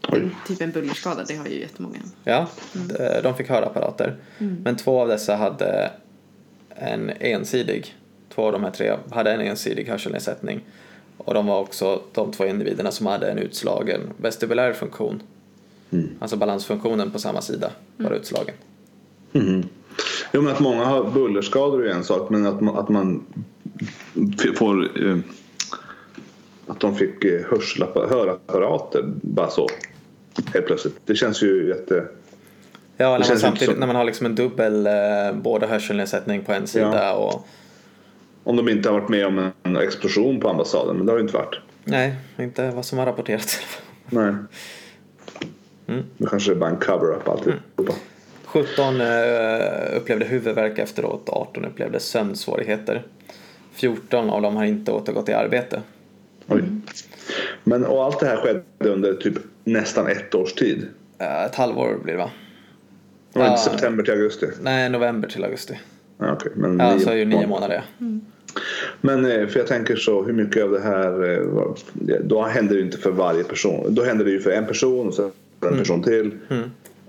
En, typ en bullerskada, det har ju jättemånga. Ja, de- de fick hörapparater. Men två av dessa hade en ensidig, två av de här tre hade en ensidig hörselnedsättning. Och de var också de två individerna som hade en utslagen vestibulär funktion. Alltså balansfunktionen på samma sida var utslagen. Jo, men att många har bullerskador är ju en sak, men att man, att man får... Eh, att de fick eh, hörapparater bara så helt plötsligt. Det känns ju jätte... Ja, när man, samtidigt, som- när man har liksom en dubbel, eh, både hörselnedsättning på en sida Ja. och Om de inte har varit med om en explosion på ambassaden, men det har det inte varit. nej, inte vad som har rapporterats. Nej. Det kanske är bara en cover-up alltihopa. 17 eh, upplevde huvudvärk efteråt, 18 upplevde sömnsvårigheter. 14 av dem har inte återgått i arbete. Oj. Men och allt det här skedde under typ nästan ett års tid. Ett halvår blir det va? Det var Ja. inte september till augusti. Nej, november till augusti. Ja, okej, men Ja, nio så är ju nio månader. ja. Men eh, för jag tänker så, hur mycket av det här, eh, då händer det ju inte för varje person. Då händer det ju för en person och sen en person till.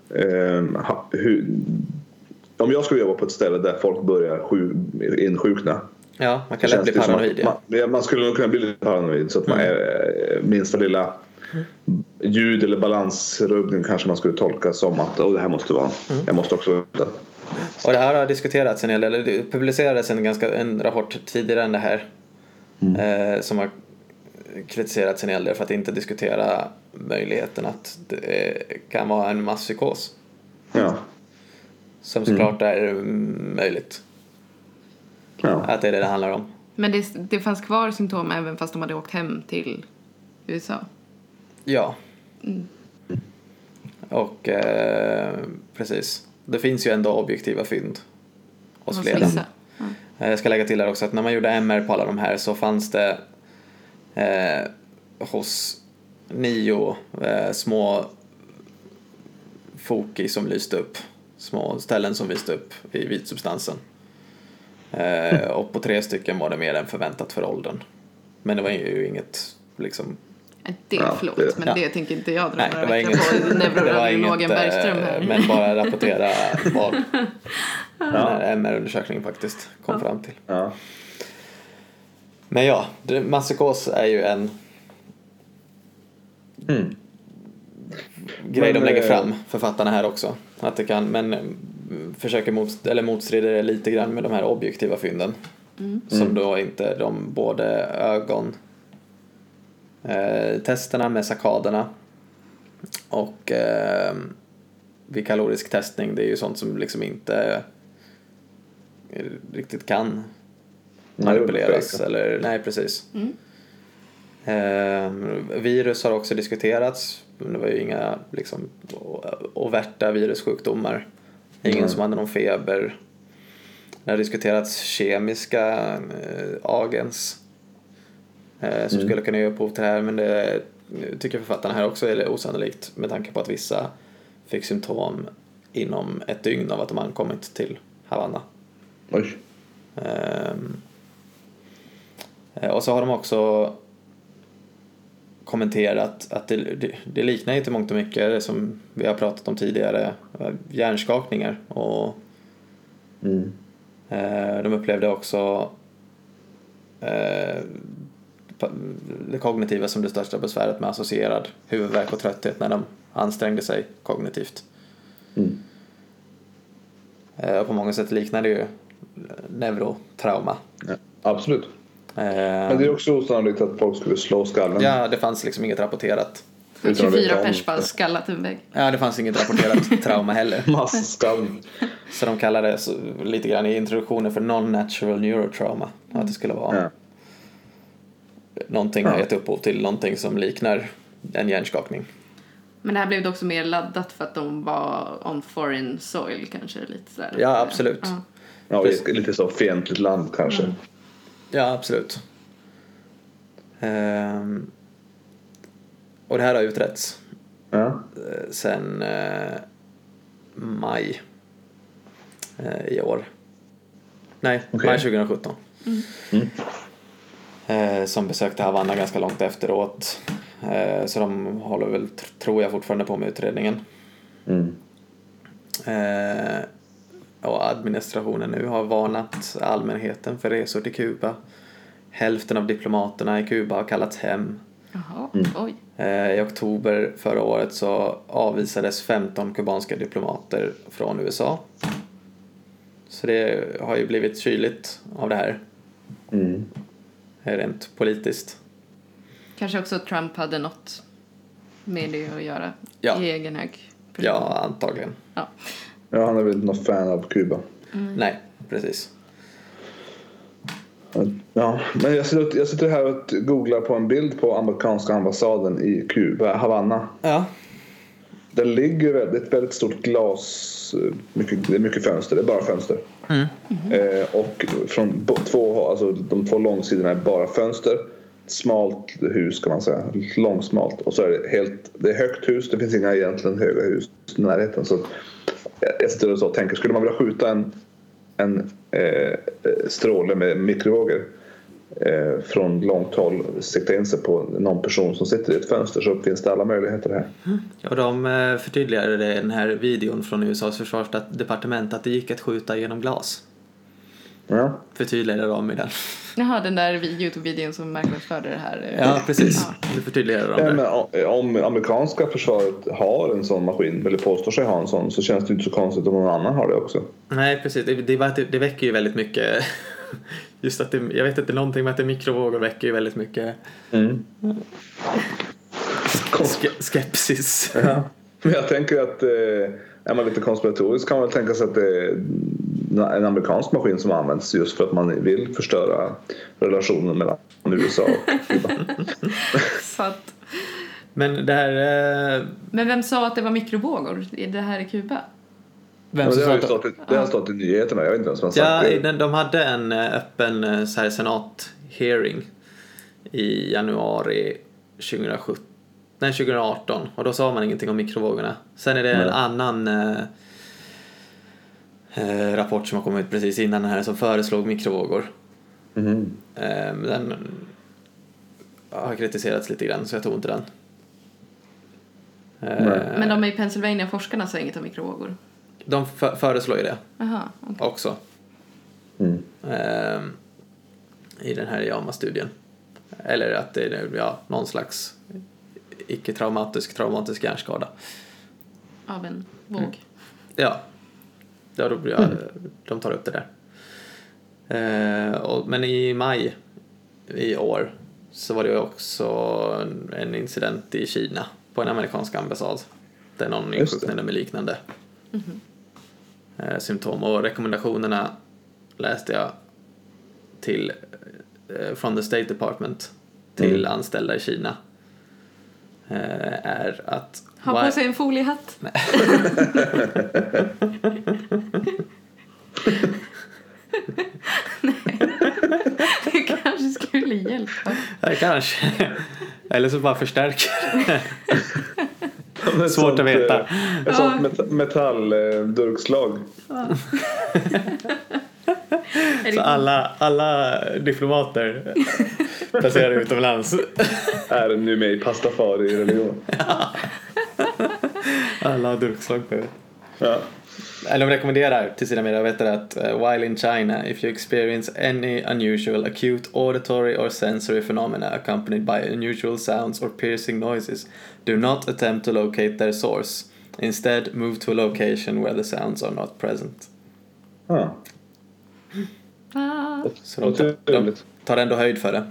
Eh, ha- hur, om jag skulle jobba på ett ställe där folk börjar sju, insjukna. Ja, man kan lätt bli paranoid. att Ja. Man, man skulle nog kunna bli lite paranoid så att man är, eh, minsta lilla ljud eller balansrubbning kanske man skulle tolka som att oh, det här måste vara, jag måste också veta. Och det här har diskuterats en hel del. Det publicerades en, ganska, en rapport tidigare än det här. Eh, som har kritiserats en hel del för att inte diskutera möjligheten att det kan vara en masspsykos. Ja. Som såklart är mm, möjligt. Ja. Att det är det det handlar om. Men det, det fanns kvar symptom även fast de hade åkt hem till USA. Ja. Och eh, precis. Det finns ju ändå objektiva fynd hos flera. Ja. Eh, Jag ska lägga till här också att när man gjorde MR på alla de här så fanns det eh, hos nio eh, små foki som lyste upp. Små ställen som lyste upp i vitsubstansen. Eh, och på tre stycken var det mer än förväntat för åldern. Men det var ju inget liksom Det, Ja, förlåt, det- men ja. det tänker inte jag dra några det var veckor inget, på inget Bergström eh, här. men bara rapportera vad den här MR-undersökningen faktiskt kom fram till. Ja. Men ja, masspsykos är ju en Mm. grej Men, de lägger eh, fram, författarna här också. Att det kan, men mm, försöker mot, eller motstrider det lite grann med de här objektiva fynden. Som då inte de både ögon eh, testerna med sakaderna och eh, vid kalorisk testning, det är ju sånt som liksom inte eh, riktigt kan manipuleras. Nej, eller, nej, precis. Eh, virus har också diskuterats. Men det var ju inga liksom, overta virussjukdomar. Ingen Mm. som hade någon feber. Det har diskuterats kemiska eh, agens eh, som skulle kunna ge upphov till det här. Men det tycker författarna här också är osannolikt med tanke på att vissa fick symptom inom ett dygn av att de ankommit till Havanna. Oj. Eh, och så har de också kommenterat att det, det, det liknar ju till mångt och mycket det som vi har pratat om tidigare, hjärnskakningar och Mm. eh, de upplevde också pa- det kognitiva som det största besväret med associerad huvudvärk och trötthet när de ansträngde sig kognitivt. Mm. Eh, och på många sätt liknar det ju neurotrauma. Ja, absolut. Eh, Men det är också osannolikt att folk skulle slå skallen. Ja, det fanns liksom inget rapporterat. Så Utan att veta 24 om pers bara skallat en vägg. Ja, det fanns inget rapporterat trauma heller. Masskall. Så de kallade det så, lite grann i introduktionen för non-natural neurotrauma. Att det skulle vara Ja. Någonting har Ja. gett upphov till någonting som liknar en hjärnskakning. Men det här blev det också mer laddat för att de var on foreign soil kanske lite sådär. Ja, absolut. Ja. Ja, lite så fientligt land kanske. Ja, absolut. Ehm, och det här har utretts Ja. eh, sen eh, maj eh, i år. Nej, Okej. maj 2017. Eh, som besökte Havanna ganska långt efteråt. Eh, Så de håller väl, tr- tror jag, fortfarande på med utredningen. Mm. Eh, och administrationen nu har varnat allmänheten för resor till Kuba. Hälften av diplomaterna i Kuba har kallats hem. Jaha, oj. Eh, I oktober förra året så avvisades 15 kubanska diplomater från USA. Så det har ju blivit kyligt av det här, Mm. Rent politiskt. Kanske också Trump hade något med det att göra Ja. i egen hög. Ja, antagligen. ja. Ja, han är väl någon fan av Kuba. Nej, precis. Ja, men jag sitter, jag sitter här och googlar på en bild på amerikanska ambassaden i Kuba, Havanna. Ja, Det ligger väldigt, ett väldigt stort glas, eh, mycket, det är mycket fönster, det är bara fönster. Eh, och från två, alltså de två långsidorna är bara fönster. Smalt hus kan man säga, långsmalt. Och så är det helt, det är högt hus, det finns inga egentligen höga hus i närheten. Så jag- sitter och så tänker, skulle man vilja skjuta en, en eh, stråle med mikrovågor eh, från långt håll sikta in sig på någon person som sitter i ett fönster så finns det alla möjligheter här. och de eh, förtydligade det i den här videon från USAs försvarsdepartement att det gick att skjuta genom glas. Ja. Förtydligade de i den. Jaha, den där vi- Youtube-videon som marknadsförde det här. Ja, precis. Ja. Det förtydligade de Ja, men om- amerikanska försvaret har en sån maskin eller påstår sig ha en sån så känns det inte så konstigt om någon annan har det också. Nej, precis. Det, det, det väcker ju väldigt mycket... Just att det, jag vet inte, någonting med att det är mikrovågor väcker ju väldigt mycket ske, skepsis. Ja. Men jag tänker att eh, är man lite konspiratorisk kan man tänka sig att det är en amerikansk maskin som används just för att man vill förstöra relationen mellan USA och Kuba. Så att, Men det här... eh, men vem sa att det var mikrovågor? Är det här i Kuba? Vem Men som det, har stått, i- det har stått i nyheterna, jag vet inte vem som har sagt Ja, det. de hade en eh, öppen eh, så här, senat-hearing i januari 2017. Nej, 2018 och då sa man ingenting om mikrovågorna. Sen är det en Nej. annan eh, rapport som har kommit precis innan den här som föreslog mikrovågor. Eh, men den har kritiserats lite grann så jag tog inte den. Eh, Nej. Men de i Pennsylvania, forskarna sa inget om mikrovågor. De för, föreslår ju det Jaha, okej. också. Mm. Ehm, i den här JAMA-studien. Eller att det är ja, någon slags icke-traumatisk traumatisk hjärnskada. Av en våg. Ja, ja, då, ja de tar upp det där. Ehm, och, men i maj i år så var det ju också en, en incident i Kina på en amerikansk ambassad där någon insjuknade med liknande eh, symptom. Och rekommendationerna läste jag till eh, från the State Department till anställda i Kina eh, är att Ha på sig en foliehatt. Det kanske skulle hjälpa. Ja, kanske. Eller så bara förstärker Svårt att veta. eh, Ett sånt met- metalldurkslag. Så det, alla, alla diplomater placerade utomlands. Är nu med i pastafari-religion. Alla har durkslag på huvudet. Ja. De rekommenderar till sina medarbetare att uh, while in China if you experience any unusual acute auditory or sensory phenomena accompanied by unusual sounds or piercing noises do not attempt to locate their source. Instead move to a location where the sounds are not present. Ja. ah, Så de, tar- de tar ändå höjd för det.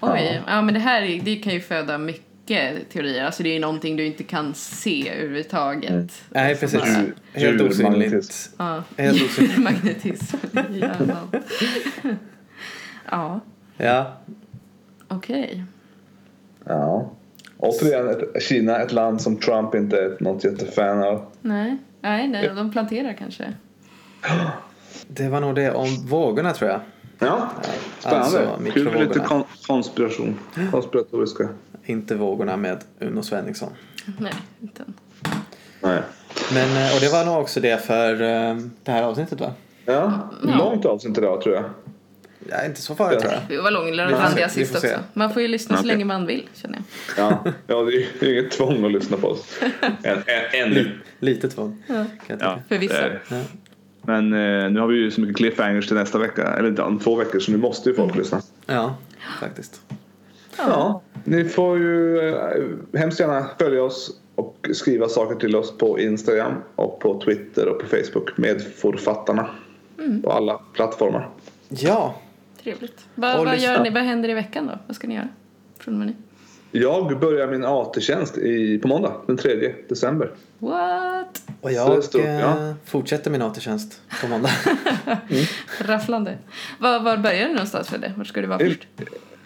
oj, ja men det här är- det kan ju föda mycket teorier. Alltså det är ju någonting du inte kan se överhuvudtaget. Mm. Nej Alltså precis. Djur- Helt osynligt. djurmagnetism. Ja, Helt osynligt. magnetism i hjärnan. Ja, Ja, okej. Ja. Återigen, ett, Kina ett land som Trump inte är något jättefan av. Nej, nej, nej, de planterar kanske. det var nog det om vågorna tror jag. Ja, spännande. Alltså, Kul med lite kon- konspiration. Konspiratoriska. Inte vågorna med Uno Svenningsson. Nej, inte än. Nej. Men, eh, och det var nog också det för eh, det här avsnittet va? Ja, Ja. långt avsnitt idag tror jag. Ja, inte så farligt tror jag. Vi var långrandiga Vi får se, sist också. Man får ju lyssna så länge man vill känner jag. Ja, ja det är är inget tvång att lyssna på oss. Än- än- Ännu. Lite tvång. Kan jag Ja, tycka. För vissa. det är det. Ja. Men eh, nu har vi ju så mycket cliffhangers till nästa vecka. Eller inte, om två veckor så nu måste ju folk lyssna. ja, faktiskt. Ja, ni får ju eh, hemskt gärna följa oss och skriva saker till oss på Instagram och på Twitter och på Facebook med författarna på alla plattformar. Ja, Trevligt. Vad, Och vad, lyssna. gör ni, vad händer i veckan då? Vad ska ni göra? Från nu? Jag börjar min AT-tjänst i, på måndag den 3 december. What? och jag står- eh, ja. fortsätter min AT-tjänst på måndag. Rafflande. Var, var börjar du någonstans för det? Var ska du vara Mm. först?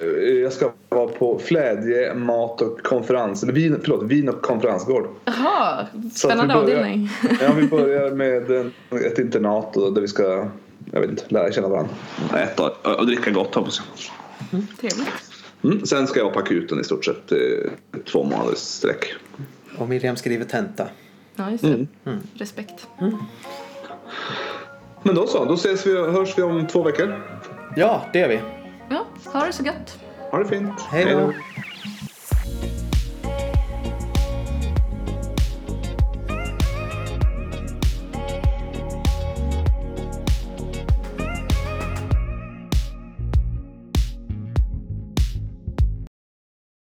Eh, Jag ska vara på Flädje mat och konferens, eller vin, förlåt, vin och konferensgård. Jaha, spännande börjar- avdelning. Ja, vi börjar med ett internat där vi ska jag vet inte, lära känna varandra. Äta och, och dricka gott hoppas jag. Trevligt. Mm. Sen ska jag på akuten i stort sett eh, två månaders sträck. Och Miriam skriver tenta. Ja, just det. Mm. Respekt. Men då så, då ses vi och hörs vi om två veckor. Ja, det är vi. Ja, ha det så gött. Ha det fint. Hej då.